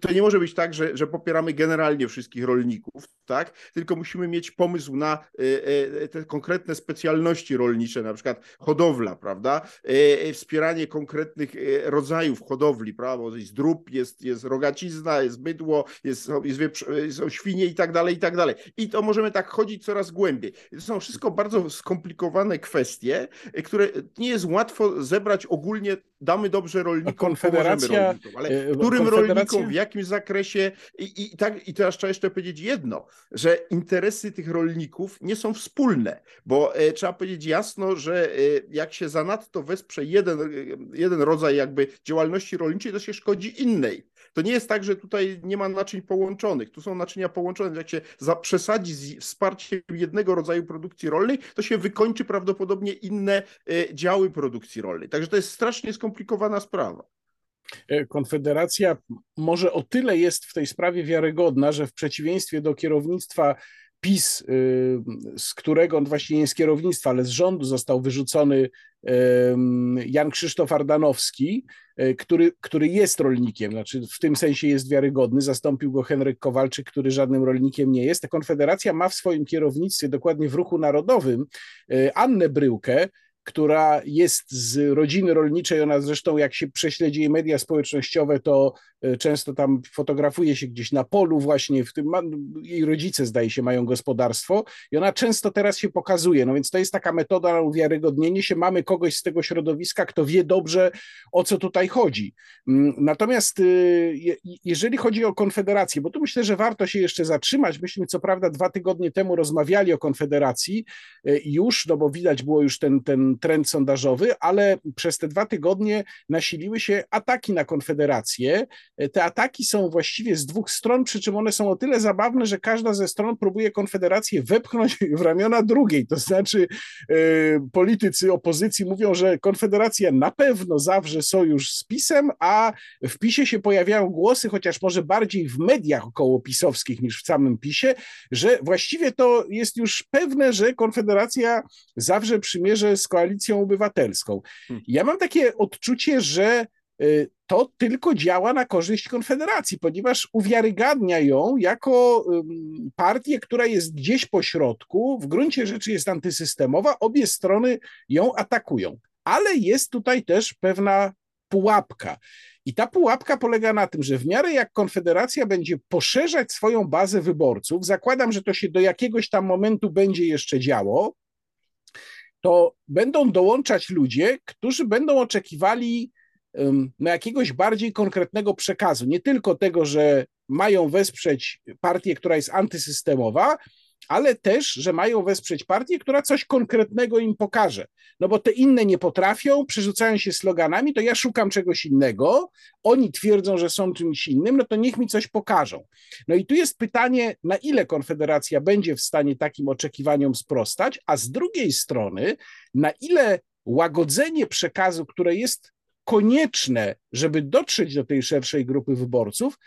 to nie może być tak, że, że popieramy generalnie wszystkich rolników, tak? Tylko musimy mieć pomysł na e, te konkretne specjalności działalności rolnicze, na przykład hodowla, prawda? E, e, wspieranie konkretnych e, rodzajów hodowli, prawda? Bo jest drób, jest, jest rogacizna, jest bydło, jest, jest wieprz, są świnie i tak dalej, i tak dalej. I to możemy tak chodzić coraz głębiej. To są wszystko bardzo skomplikowane kwestie, które nie jest łatwo zebrać ogólnie, damy dobrze rolnikom, konfederacja, rolnikom, ale którym rolnikom, w jakim zakresie i, i, tak, i teraz trzeba jeszcze powiedzieć jedno, że interesy tych rolników nie są wspólne, bo trzeba powiedzieć jasno, że e, jak się zanadto wesprze jeden, e, jeden rodzaj jakby działalności rolniczej, to się szkodzi innej. To nie jest tak, że tutaj nie ma naczyń połączonych. Tu są naczynia połączone. Jak się przesadzi z wsparciem jednego rodzaju produkcji rolnej, to się wykończy prawdopodobnie inne e, działy produkcji rolnej. Także to jest strasznie skomplikowana sprawa. Konfederacja może o tyle jest w tej sprawie wiarygodna, że w przeciwieństwie do kierownictwa PiS, y, z którego on właśnie nie z kierownictwa, ale z rządu został wyrzucony Jan Krzysztof Ardanowski, y, który, który jest rolnikiem, znaczy w tym sensie jest wiarygodny. Zastąpił go Henryk Kowalczyk, który żadnym rolnikiem nie jest. Ta Konfederacja ma w swoim kierownictwie, dokładnie w ruchu narodowym, y, Annę Bryłkę, która jest z rodziny rolniczej. Ona zresztą, jak się prześledzi jej media społecznościowe, to e, często tam fotografuje się gdzieś na polu, właśnie w tym. Jej rodzice, zdaje się, mają gospodarstwo i ona często teraz się pokazuje. No więc to jest taka metoda na uwiarygodnienie się. Mamy kogoś z tego środowiska, kto wie dobrze, o co tutaj chodzi. Mm, natomiast y, jeżeli chodzi o Konfederację, bo tu myślę, że warto się jeszcze zatrzymać. Myśmy co prawda dwa tygodnie temu rozmawiali o Konfederacji y, już, no bo widać było już ten, ten trend sondażowy, ale przez te dwa tygodnie nasiliły się ataki na Konfederację. Te ataki są właściwie z dwóch stron, przy czym one są o tyle zabawne, że każda ze stron próbuje Konfederację wepchnąć w ramiona drugiej. To znaczy, yy, politycy opozycji mówią, że Konfederacja na pewno zawrze sojusz z PiSem, a w PiSie się pojawiają głosy, chociaż może bardziej w mediach około pisowskich niż w samym PiSie, że właściwie to jest już pewne, że Konfederacja zawrze przymierze z koalicją koalicją obywatelską. Hmm. Ja mam takie odczucie, że y, to tylko działa na korzyść Konfederacji, ponieważ uwiarygadnia ją jako partię, która jest gdzieś po środku, w gruncie rzeczy jest antysystemowa, obie strony ją atakują. Ale jest tutaj też pewna pułapka. I ta pułapka polega na tym, że w miarę jak Konfederacja będzie poszerzać swoją bazę wyborców, zakładam, że to się do jakiegoś tam momentu będzie jeszcze działo, to będą dołączać ludzie, którzy będą oczekiwali jakiegoś bardziej konkretnego przekazu. Nie tylko tego, że mają wesprzeć partię, która jest antysystemowa, ale też, że mają wesprzeć partię, która coś konkretnego im pokaże. No bo te inne nie potrafią, przerzucają się sloganami, to ja szukam czegoś innego, oni twierdzą, że są czymś innym, no to niech mi coś pokażą. No i tu jest pytanie, na ile Konfederacja będzie w stanie takim oczekiwaniom sprostać, a z drugiej strony, na ile łagodzenie przekazu, które jest konieczne, żeby dotrzeć do tej szerszej grupy wyborców,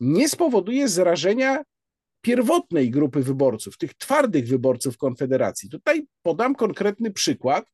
nie spowoduje zrażenia pierwotnej grupy wyborców, tych twardych wyborców Konfederacji. Tutaj podam konkretny przykład.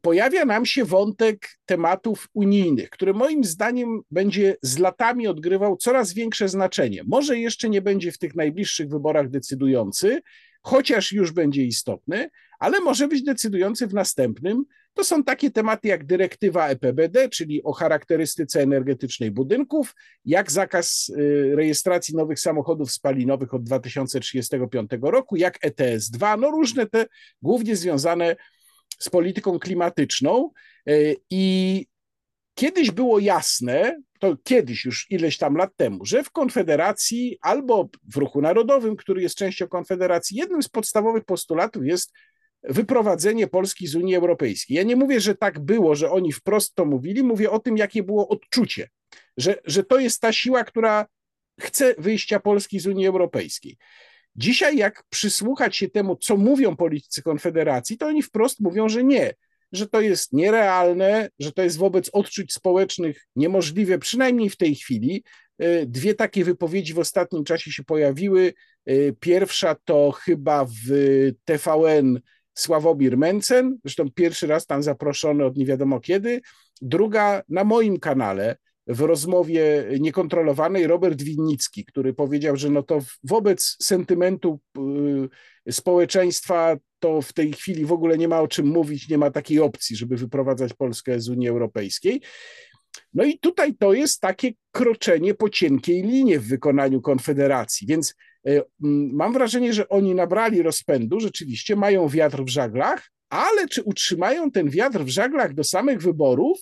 Pojawia nam się wątek tematów unijnych, który moim zdaniem będzie z latami odgrywał coraz większe znaczenie. Może jeszcze nie będzie w tych najbliższych wyborach decydujący, chociaż już będzie istotny, ale może być decydujący w następnym. To są takie tematy jak dyrektywa EPBD, czyli o charakterystyce energetycznej budynków, jak zakaz y, rejestracji nowych samochodów spalinowych od 2035 roku, jak ETS-2, no różne te głównie związane z polityką klimatyczną i kiedyś było jasne, to kiedyś już ileś tam lat temu, że w Konfederacji albo w Ruchu Narodowym, który jest częścią Konfederacji, jednym z podstawowych postulatów jest wyprowadzenie Polski z Unii Europejskiej. Ja nie mówię, że tak było, że oni wprost to mówili, mówię o tym, jakie było odczucie, że, że to jest ta siła, która chce wyjścia Polski z Unii Europejskiej. Dzisiaj, jak przysłuchać się temu, co mówią politycy Konfederacji, to oni wprost mówią, że nie, że to jest nierealne, że to jest wobec odczuć społecznych niemożliwe, przynajmniej w tej chwili. E, dwie takie wypowiedzi w ostatnim czasie się pojawiły. E, pierwsza to chyba w TVN Sławomir Mencen, zresztą pierwszy raz tam zaproszony od nie wiadomo kiedy. Druga na moim kanale w rozmowie niekontrolowanej Robert Winnicki, który powiedział, że no to wobec sentymentu y, społeczeństwa to w tej chwili w ogóle nie ma o czym mówić, nie ma takiej opcji, żeby wyprowadzać Polskę z Unii Europejskiej. No i tutaj to jest takie kroczenie po cienkiej linie w wykonaniu Konfederacji, więc y, mam wrażenie, że oni nabrali rozpędu, rzeczywiście mają wiatr w żaglach, ale czy utrzymają ten wiatr w żaglach do samych wyborów?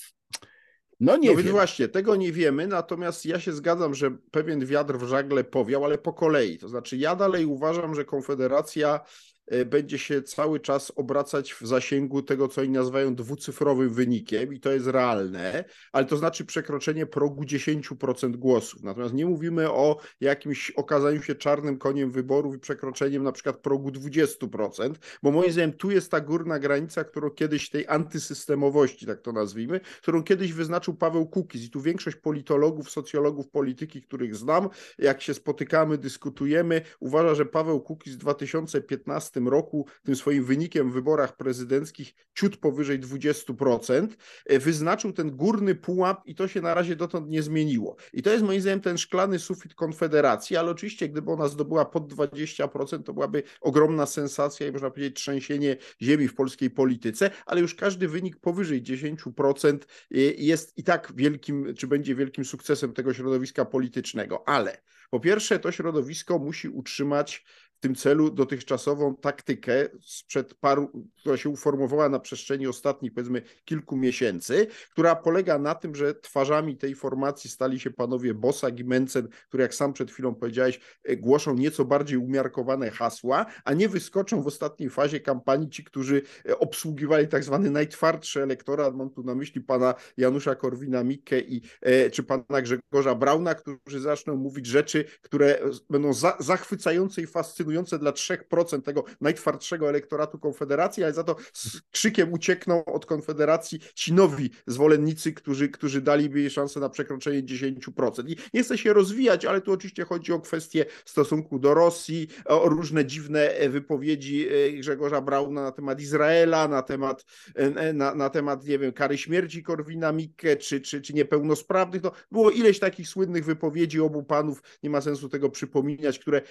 No nie no więc właśnie, tego nie wiemy, natomiast ja się zgadzam, że pewien wiatr w żagle powiał, ale po kolei. To znaczy ja dalej uważam, że Konfederacja E, będzie się cały czas obracać w zasięgu tego, co oni nazywają dwucyfrowym wynikiem i to jest realne, ale to znaczy przekroczenie progu 10% głosów. Natomiast nie mówimy o jakimś okazaniu się czarnym koniem wyborów i przekroczeniem na przykład progu 20%, bo moim zdaniem tu jest ta górna granica, którą kiedyś tej antysystemowości, tak to nazwijmy, którą kiedyś wyznaczył Paweł Kukiz i tu większość politologów, socjologów polityki, których znam, jak się spotykamy, dyskutujemy, uważa, że Paweł Kukiz w 2015 roku tym swoim wynikiem w wyborach prezydenckich ciut powyżej 20%, e, wyznaczył ten górny pułap i to się na razie dotąd nie zmieniło. I to jest moim zdaniem ten szklany sufit Konfederacji, ale oczywiście gdyby ona zdobyła pod 20%, to byłaby ogromna sensacja i można powiedzieć trzęsienie ziemi w polskiej polityce, ale już każdy wynik powyżej 10% e, jest i tak wielkim, czy będzie wielkim sukcesem tego środowiska politycznego. Ale po pierwsze, to środowisko musi utrzymać w tym celu dotychczasową taktykę sprzed paru, która się uformowała na przestrzeni ostatnich powiedzmy kilku miesięcy, która polega na tym, że twarzami tej formacji stali się panowie Bosak i Mencen, które jak sam przed chwilą powiedziałeś, e, głoszą nieco bardziej umiarkowane hasła, a nie wyskoczą w ostatniej fazie kampanii ci, którzy e, obsługiwali tak zwany najtwardszy elektorat, mam tu na myśli pana Janusza Korwina-Mikke i e, czy pana Grzegorza Brauna, którzy zaczną mówić rzeczy, które będą za, zachwycające i fascynujące dla 3% tego najtwardszego elektoratu Konfederacji, ale za to z krzykiem uciekną od Konfederacji ci nowi zwolennicy, którzy, którzy daliby jej szansę na przekroczenie 10%. I nie chcę się rozwijać, ale tu oczywiście chodzi o kwestię stosunku do Rosji, o różne dziwne e, wypowiedzi e, Grzegorza Brauna na temat Izraela, na temat, e, na, na temat nie wiem, kary śmierci Korwina Mikke, czy, czy, czy niepełnosprawnych. No, było ileś takich słynnych wypowiedzi obu panów, nie ma sensu tego przypominać, które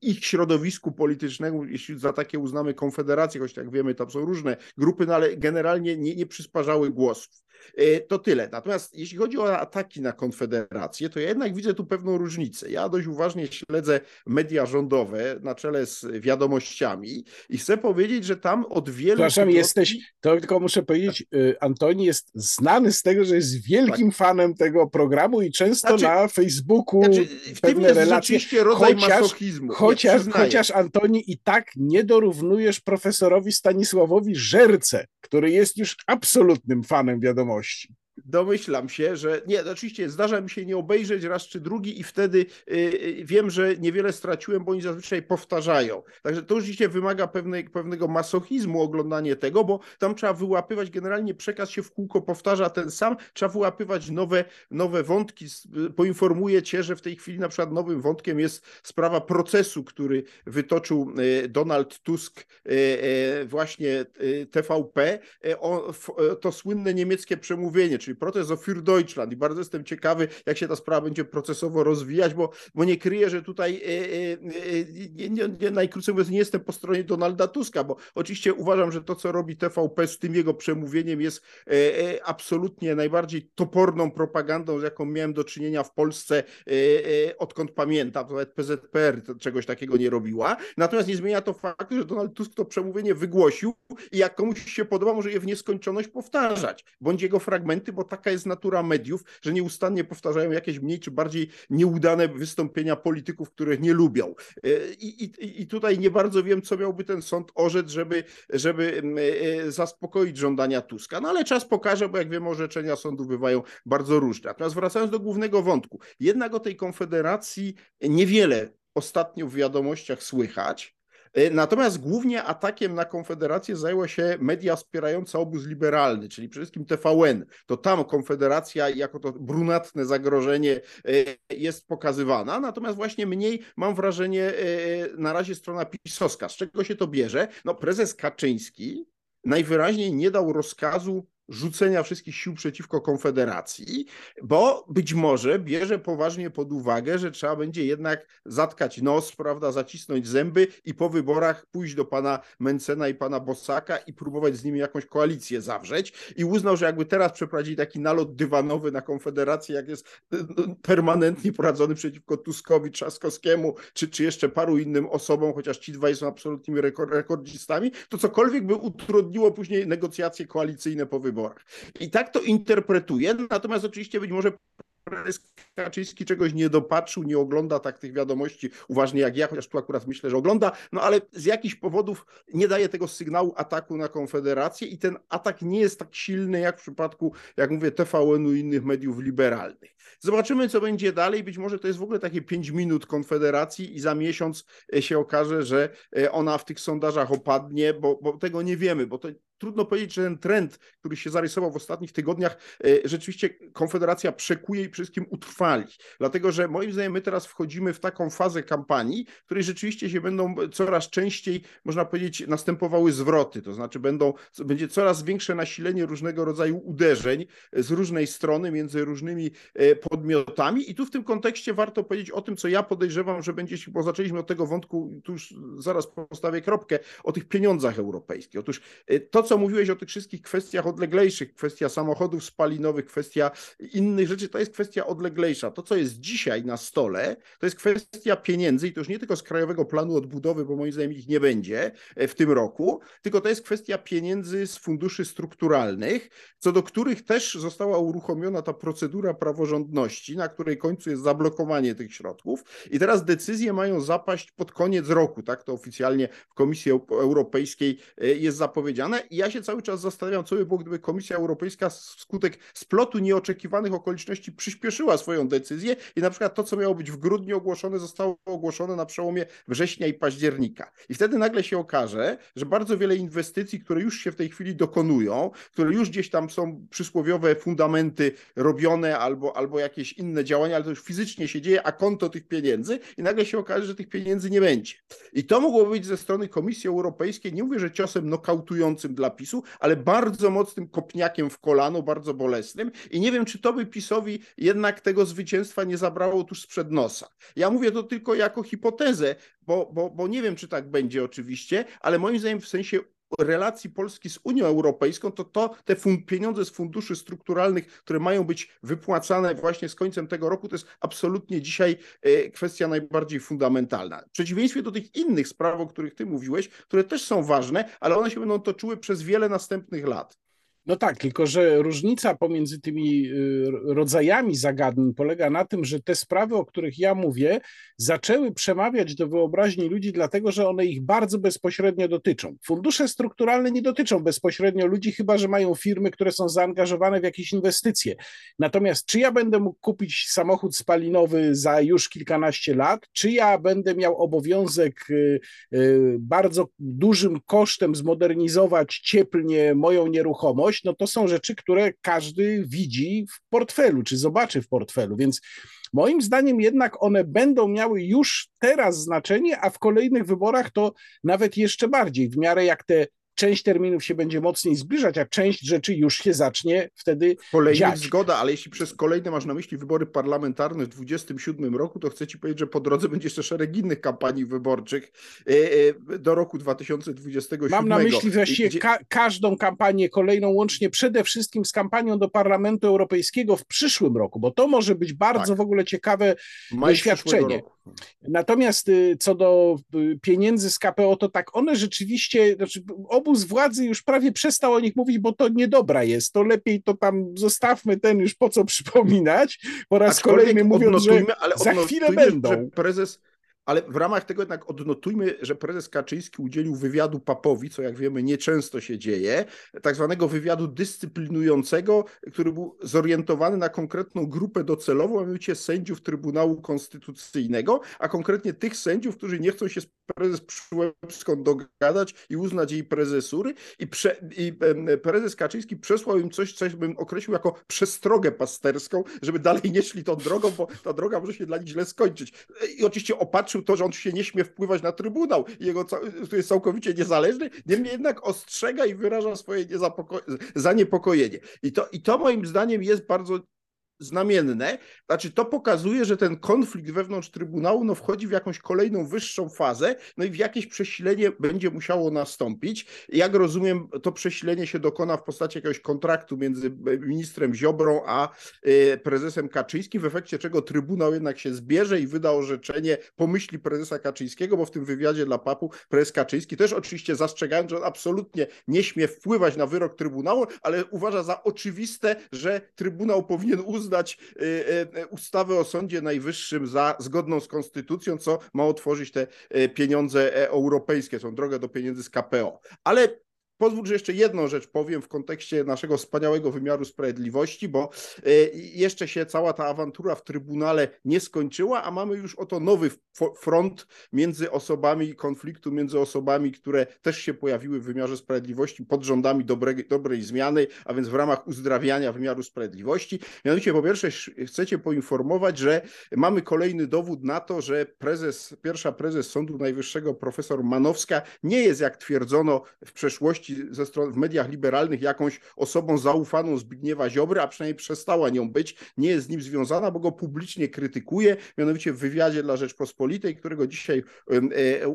ich środowisku politycznemu, jeśli za takie uznamy Konfederację, choć jak wiemy, tam są różne grupy, no ale generalnie nie, nie przysparzały głosów. E, to tyle. Natomiast jeśli chodzi o ataki na Konfederację, to ja jednak widzę tu pewną różnicę. Ja dość uważnie śledzę media rządowe na czele z wiadomościami i chcę powiedzieć, że tam od wielu. Przepraszam, jesteś, to tylko muszę powiedzieć, y, Antoni jest znany z tego, że jest wielkim tak. fanem tego programu i często znaczy, na Facebooku znaczy, w tym jest relacje. Rzeczywiście rodzaj chociaż, masochizmu. Chociaż, chociaż Antoni i tak nie dorównujesz profesorowi Stanisławowi Żerce, który jest już absolutnym fanem wiadomości świadomości. Domyślam się, że nie, oczywiście zdarza mi się nie obejrzeć raz czy drugi i wtedy yy, wiem, że niewiele straciłem, bo oni zazwyczaj powtarzają. Także to oczywiście wymaga pewnej, pewnego masochizmu oglądanie tego, bo tam trzeba wyłapywać, generalnie przekaz się w kółko powtarza ten sam, trzeba wyłapywać nowe, nowe wątki. Poinformuję cię, że w tej chwili na przykład nowym wątkiem jest sprawa procesu, który wytoczył y, Donald Tusk y, y, właśnie TVP, o, to słynne niemieckie przemówienie, czyli proces o Für Deutschland i bardzo jestem ciekawy, jak się ta sprawa będzie procesowo rozwijać, bo, bo nie kryję, że tutaj nie, nie, nie, najkrócej mówiąc nie jestem po stronie Donalda Tuska, bo oczywiście uważam, że to, co robi TVP z tym jego przemówieniem jest absolutnie najbardziej toporną propagandą, z jaką miałem do czynienia w Polsce odkąd pamiętam, nawet PZPR czegoś takiego nie robiła. Natomiast nie zmienia to faktu, że Donald Tusk to przemówienie wygłosił i jak komuś się podoba, może je w nieskończoność powtarzać, bądź jego fragmenty, bo taka jest natura mediów, że nieustannie powtarzają jakieś mniej czy bardziej nieudane wystąpienia polityków, których nie lubią. E, I, i, i tutaj nie bardzo wiem, co miałby ten sąd orzec, żeby, żeby e, e, zaspokoić żądania Tuska. No ale czas pokaże, bo jak wiemy, orzeczenia sądu bywają bardzo różne. Natomiast wracając do głównego wątku, jednak o tej konfederacji niewiele ostatnio w wiadomościach słychać. E, natomiast głównie atakiem na Konfederację zajęła się media wspierające obóz liberalny, czyli przede wszystkim TVN. To tam Konfederacja jako to brunatne zagrożenie e, jest pokazywana. Natomiast właśnie mniej mam wrażenie e, na razie strona pisowska. Z czego się to bierze? No prezes Kaczyński najwyraźniej nie dał rozkazu rzucenia wszystkich sił przeciwko Konfederacji, bo być może bierze poważnie pod uwagę, że trzeba będzie jednak zatkać nos, prawda, zacisnąć zęby i po wyborach pójść do pana Mencena i pana Bosaka i próbować z nimi jakąś koalicję zawrzeć. I uznał, że jakby teraz przeprowadzili taki nalot dywanowy na Konfederację, jak jest no, permanentnie prowadzony przeciwko Tuskowi, Trzaskowskiemu, czy, czy jeszcze paru innym osobom, chociaż ci dwaj są absolutnymi rekordzistami, to cokolwiek by utrudniło później negocjacje koalicyjne po wyborach wyborach. I tak to interpretuję, natomiast oczywiście być może prezes Kaczyński czegoś nie dopatrzył, nie ogląda tak tych wiadomości uważnie jak ja, chociaż tu akurat myślę, że ogląda, no ale z jakichś powodów nie daje tego sygnału ataku na Konfederację i ten atak nie jest tak silny jak w przypadku, jak mówię, TVN-u i innych mediów liberalnych. Zobaczymy, co będzie dalej. Być może to jest w ogóle takie 5 minut Konfederacji i za miesiąc się okaże, że e, ona w tych sondażach opadnie, bo, bo tego nie wiemy, bo to trudno powiedzieć, że ten trend, który się zarysował w ostatnich tygodniach, e, rzeczywiście Konfederacja przekuje i wszystkim utrwali. Dlatego, że moim zdaniem my teraz wchodzimy w taką fazę kampanii, w której rzeczywiście się będą coraz częściej, można powiedzieć, następowały zwroty, to znaczy będą, będzie coraz większe nasilenie różnego rodzaju uderzeń z różnej strony między różnymi podmiotami i tu w tym kontekście warto powiedzieć o tym, co ja podejrzewam, że będzie, bo zaczęliśmy od tego wątku, tu już zaraz postawię kropkę, o tych pieniądzach europejskich. Otóż e, to, co mówiłeś o tych wszystkich kwestiach odleglejszych, kwestia samochodów spalinowych, kwestia innych rzeczy, to jest kwestia odleglejsza. To, co jest dzisiaj na stole, to jest kwestia pieniędzy i to już nie tylko z Krajowego Planu Odbudowy, bo moim zdaniem ich nie będzie e, w tym roku, tylko to jest kwestia pieniędzy z funduszy strukturalnych, co do których też została uruchomiona ta procedura praworządności na której końcu jest zablokowanie tych środków. I teraz decyzje mają zapaść pod koniec roku, tak to oficjalnie w Komisji Europejskiej e, jest zapowiedziane. I ja się cały czas zastanawiam, co by było, gdyby Komisja Europejska wskutek splotu nieoczekiwanych okoliczności przyspieszyła swoją decyzję i na przykład to, co miało być w grudniu ogłoszone, zostało ogłoszone na przełomie września i października. I wtedy nagle się okaże, że bardzo wiele inwestycji, które już się w tej chwili dokonują, które już gdzieś tam są przysłowiowe fundamenty robione albo, albo jakieś inne działania, ale to już fizycznie się dzieje, a konto tych pieniędzy i nagle się okaże, że tych pieniędzy nie będzie. I to mogło być ze strony Komisji Europejskiej, nie mówię, że ciosem nokautującym dla PiSu, ale bardzo mocnym kopniakiem w kolano, bardzo bolesnym i nie wiem, czy to by PiSowi jednak tego zwycięstwa nie zabrało tuż sprzed nosa. Ja mówię to tylko jako hipotezę, bo, bo, bo nie wiem, czy tak będzie oczywiście, ale moim zdaniem w sensie relacji Polski z Unią Europejską, to, to te pieniądze z funduszy strukturalnych, które mają być wypłacane właśnie z końcem tego roku, to jest absolutnie dzisiaj e, kwestia najbardziej fundamentalna. W przeciwieństwie do tych innych spraw, o których ty mówiłeś, które też są ważne, ale one się będą toczyły przez wiele następnych lat. No tak, tylko że różnica pomiędzy tymi y, rodzajami zagadnień polega na tym, że te sprawy, o których ja mówię, zaczęły przemawiać do wyobraźni ludzi, dlatego że one ich bardzo bezpośrednio dotyczą. Fundusze strukturalne nie dotyczą bezpośrednio ludzi, chyba że mają firmy, które są zaangażowane w jakieś inwestycje. Natomiast czy ja będę mógł kupić samochód spalinowy za już kilkanaście lat, czy ja będę miał obowiązek y, y, bardzo dużym kosztem zmodernizować cieplnie moją nieruchomość, no to są rzeczy, które każdy widzi w portfelu, czy zobaczy w portfelu, więc moim zdaniem jednak one będą miały już teraz znaczenie, a w kolejnych wyborach to nawet jeszcze bardziej, w miarę jak te część terminów się będzie mocniej zbliżać, a część rzeczy już się zacznie wtedy Kolejnych dziać. zgoda, ale jeśli przez kolejne masz na myśli wybory parlamentarne w 2027 roku, to chcę ci powiedzieć, że po drodze będzie jeszcze szereg innych kampanii wyborczych e, e, do roku 2027. Mam na myśli właściwie Gdzie- ka każdą kampanię kolejną, łącznie przede wszystkim z kampanią do Parlamentu Europejskiego w przyszłym roku, bo to może być bardzo Tak. w ogóle ciekawe Maj doświadczenie. Natomiast y, co do y, pieniędzy z KPO, to tak, one rzeczywiście, znaczy obóz władzy już prawie przestał o nich mówić, bo to niedobra jest. To lepiej to tam zostawmy ten już po co przypominać. Po raz Aczkolwiek kolejny mówiąc, że ale za chwilę będą. Że prezes, ale w ramach tego jednak odnotujmy, że prezes Kaczyński udzielił wywiadu papowi, co jak wiemy nieczęsto się dzieje, tak zwanego wywiadu dyscyplinującego, który był zorientowany na konkretną grupę docelową, a mianowicie sędziów Trybunału Konstytucyjnego, a konkretnie tych sędziów, którzy nie chcą się z prezes Przyłębską dogadać i uznać jej prezesury i, prze, i prezes Kaczyński przesłał im coś, coś bym określił jako przestrogę pasterską, żeby dalej <laughs> nie szli tą drogą, bo ta droga może się dla nich źle skończyć. I oczywiście opatrzył to, że on się nie śmie wpływać na Trybunał, jego, który jest całkowicie niezależny, niemniej jednak ostrzega i wyraża swoje zaniepokojenie. I to, I to moim zdaniem jest bardzo znamienne. Znaczy, to pokazuje, że ten konflikt wewnątrz Trybunału no, wchodzi w jakąś kolejną wyższą fazę, no i w jakieś przesilenie będzie musiało nastąpić. Jak rozumiem, to przesilenie się dokona w postaci jakiegoś kontraktu między ministrem Ziobrą a y, prezesem Kaczyńskim, w efekcie czego Trybunał jednak się zbierze i wyda orzeczenie po myśli prezesa Kaczyńskiego, bo w tym wywiadzie dla papu prezes Kaczyński też oczywiście zastrzegając, że on absolutnie nie śmie wpływać na wyrok Trybunału, ale uważa za oczywiste, że Trybunał powinien uznać y, y, ustawę o Sądzie Najwyższym za zgodną z konstytucją, co ma otworzyć te y, pieniądze e, europejskie, tą drogę do pieniędzy z KPO. Ale Pozwól, że jeszcze jedną rzecz powiem w kontekście naszego wspaniałego wymiaru sprawiedliwości, bo y, jeszcze się cała ta awantura w Trybunale nie skończyła, a mamy już oto nowy front między osobami, konfliktu między osobami, które też się pojawiły w wymiarze sprawiedliwości pod rządami dobrej, dobrej zmiany, a więc w ramach uzdrawiania wymiaru sprawiedliwości. Mianowicie po pierwsze sz- chcecie poinformować, że mamy kolejny dowód na to, że prezes, pierwsza prezes Sądu Najwyższego, profesor Manowska, nie jest, jak twierdzono w przeszłości ze stron, w mediach liberalnych, jakąś osobą zaufaną Zbigniewa Ziobry, a przynajmniej przestała nią być, nie jest z nim związana, bo go publicznie krytykuje, mianowicie w wywiadzie dla Rzeczpospolitej, którego dzisiaj e,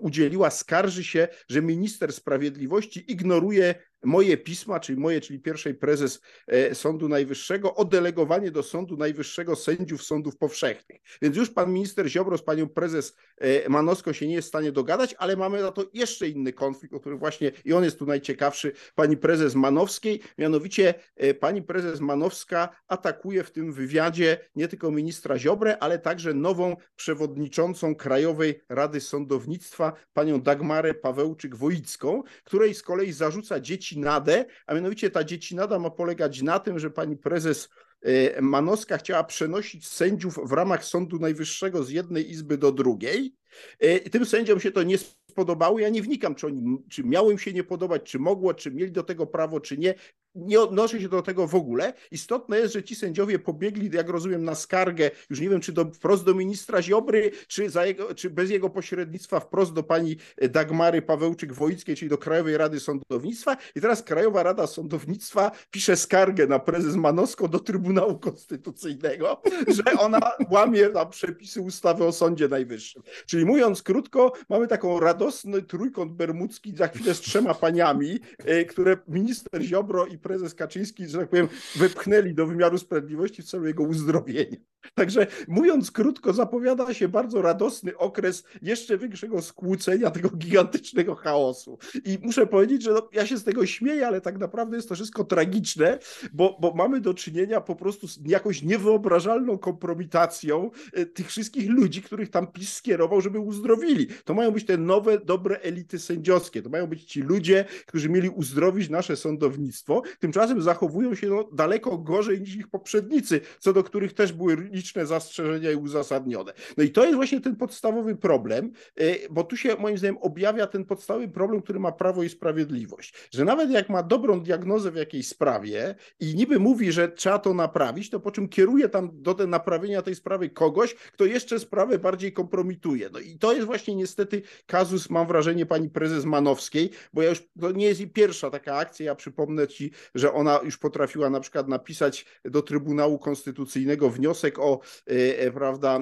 udzieliła, skarży się, że minister sprawiedliwości ignoruje moje pisma, czyli moje, czyli pierwszej prezes e, Sądu Najwyższego, o delegowanie do Sądu Najwyższego sędziów sądów powszechnych. Więc już pan minister Ziobro z panią prezes e, Manowską się nie jest w stanie dogadać, ale mamy za to jeszcze inny konflikt, o którym właśnie i on jest tu najciekawszy, pani prezes Manowskiej, mianowicie e, pani prezes Manowska atakuje w tym wywiadzie nie tylko ministra Ziobrę, ale także nową przewodniczącą Krajowej Rady Sądownictwa, panią Dagmarę Pawełczyk-Wojicką, której z kolei zarzuca dziecinadę, a mianowicie ta dziecinada ma polegać na tym, że pani prezes e, Manowska chciała przenosić sędziów w ramach Sądu Najwyższego z jednej izby do drugiej. E, Tym sędziom się to nie spodobało. Ja nie wnikam, czy, oni, czy miało im się nie podobać, czy mogło, czy mieli do tego prawo, czy nie. Nie odnoszę się do tego w ogóle. Istotne jest, że ci sędziowie pobiegli, jak rozumiem, na skargę, już nie wiem, czy do, wprost do ministra Ziobry, czy, jego, czy bez jego pośrednictwa wprost do pani Dagmary Pawełczyk-Wojickiej, czyli do Krajowej Rady Sądownictwa. I teraz Krajowa Rada Sądownictwa pisze skargę na prezes Manowską do Trybunału Konstytucyjnego, <laughs> że ona łamie tam przepisy ustawy o Sądzie Najwyższym. Czyli mówiąc krótko, mamy taką radosny trójkąt bermudzki za chwilę z trzema paniami, e, które minister Ziobro i prezes Kaczyński, że tak powiem, wypchnęli do wymiaru sprawiedliwości w celu jego uzdrowienia. Także mówiąc krótko, zapowiada się bardzo radosny okres jeszcze większego skłócenia tego gigantycznego chaosu. I muszę powiedzieć, że no, ja się z tego śmieję, ale tak naprawdę jest to wszystko tragiczne, bo, bo mamy do czynienia po prostu z jakąś niewyobrażalną kompromitacją e, tych wszystkich ludzi, których tam PiS skierował, żeby uzdrowili. To mają być te nowe, dobre elity sędziowskie. To mają być ci ludzie, którzy mieli uzdrowić nasze sądownictwo. Tymczasem zachowują się no, daleko gorzej niż ich poprzednicy, co do których też były liczne zastrzeżenia i uzasadnione. No i to jest właśnie ten podstawowy problem, e, bo tu się moim zdaniem objawia ten podstawowy problem, który ma Prawo i Sprawiedliwość, że nawet jak ma dobrą diagnozę w jakiejś sprawie i niby mówi, że trzeba to naprawić, to po czym kieruje tam do naprawienia tej sprawy kogoś, kto jeszcze sprawę bardziej kompromituje. No i to jest właśnie niestety kazus, mam wrażenie, pani prezes Manowskiej, bo ja już, to nie jest i pierwsza taka akcja, ja przypomnę ci, że ona już potrafiła na przykład napisać do Trybunału Konstytucyjnego wniosek o, e, e prawda,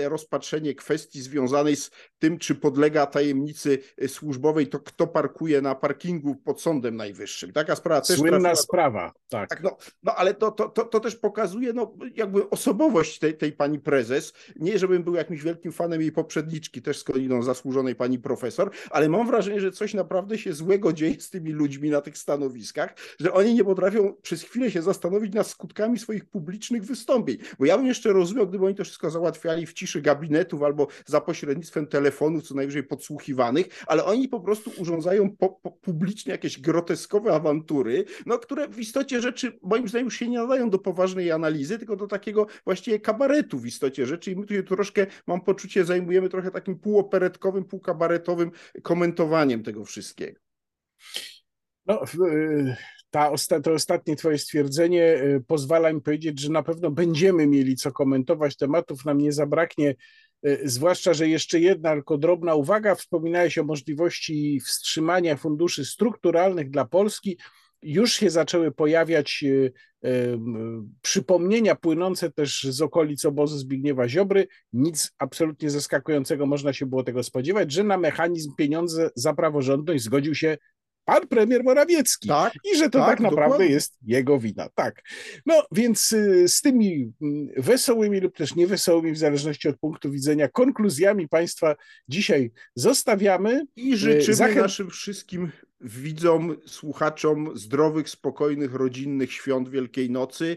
e, rozpatrzenie kwestii związanej z tym, czy podlega tajemnicy służbowej, to kto parkuje na parkingu pod Sądem Najwyższym. Taka sprawa też Słynna trafiła... sprawa, tak. tak no, no ale to, to, to, to też pokazuje no, jakby osobowość tej, tej pani prezes. Nie, żebym był jakimś wielkim fanem jej poprzedniczki, też skądinąd zasłużonej pani profesor, ale mam wrażenie, że coś naprawdę się złego dzieje z tymi ludźmi na tych stanowiskach, że oni nie potrafią przez chwilę się zastanowić nad skutkami swoich publicznych wystąpień. Bo ja bym jeszcze rozumiał, gdyby oni to wszystko załatwiali w ciszy gabinetów albo za pośrednictwem telefonów, co najwyżej podsłuchiwanych, ale oni po prostu urządzają po, po publicznie jakieś groteskowe awantury, no, które w istocie rzeczy moim zdaniem już się nie nadają do poważnej analizy, tylko do takiego właściwie kabaretu w istocie rzeczy i my tu troszkę, mam poczucie, zajmujemy trochę takim półoperetkowym, półkabaretowym komentowaniem tego wszystkiego. No, y, ta osta to ostatnie twoje stwierdzenie y, pozwala mi powiedzieć, że na pewno będziemy mieli co komentować, tematów nam nie zabraknie, y, zwłaszcza, że jeszcze jedna tylko drobna uwaga, wspominałeś o możliwości wstrzymania funduszy strukturalnych dla Polski, już się zaczęły pojawiać przypomnienia płynące też z okolic obozu Zbigniewa Ziobry. Nic absolutnie zaskakującego można się było tego spodziewać, że na mechanizm pieniądze za praworządność zgodził się pan premier Morawiecki tak, i że to tak, tak naprawdę dokładnie. jest jego wina. Tak. No więc y, z tymi mm, wesołymi lub też niewesołymi, w zależności od punktu widzenia, konkluzjami państwa dzisiaj zostawiamy. I życzymy Zachę... naszym wszystkim widzom, słuchaczom zdrowych, spokojnych, rodzinnych świąt Wielkiej Nocy.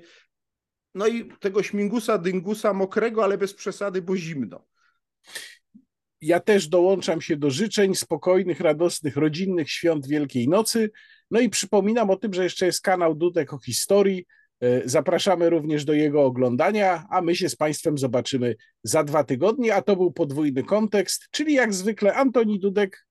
No i tego śmigusa, dyngusa mokrego, ale bez przesady, bo zimno. Ja też dołączam się do życzeń spokojnych, radosnych, rodzinnych świąt Wielkiej Nocy. No i przypominam o tym, że jeszcze jest kanał Dudek o historii. E, zapraszamy również do jego oglądania, a my się z Państwem zobaczymy za dwa tygodnie, a to był podwójny kontekst, czyli jak zwykle Antoni Dudek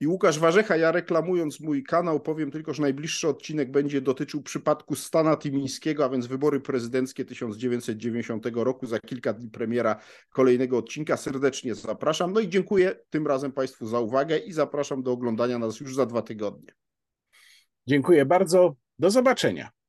i Łukasz Warzecha. Ja reklamując mój kanał powiem tylko, że najbliższy odcinek będzie dotyczył przypadku Stana Tymińskiego, a więc wybory prezydenckie 1990 roku. Za kilka dni premiera kolejnego odcinka. Serdecznie zapraszam. No i dziękuję tym razem Państwu za uwagę i zapraszam do oglądania nas już za dwa tygodnie. Dziękuję bardzo. Do zobaczenia.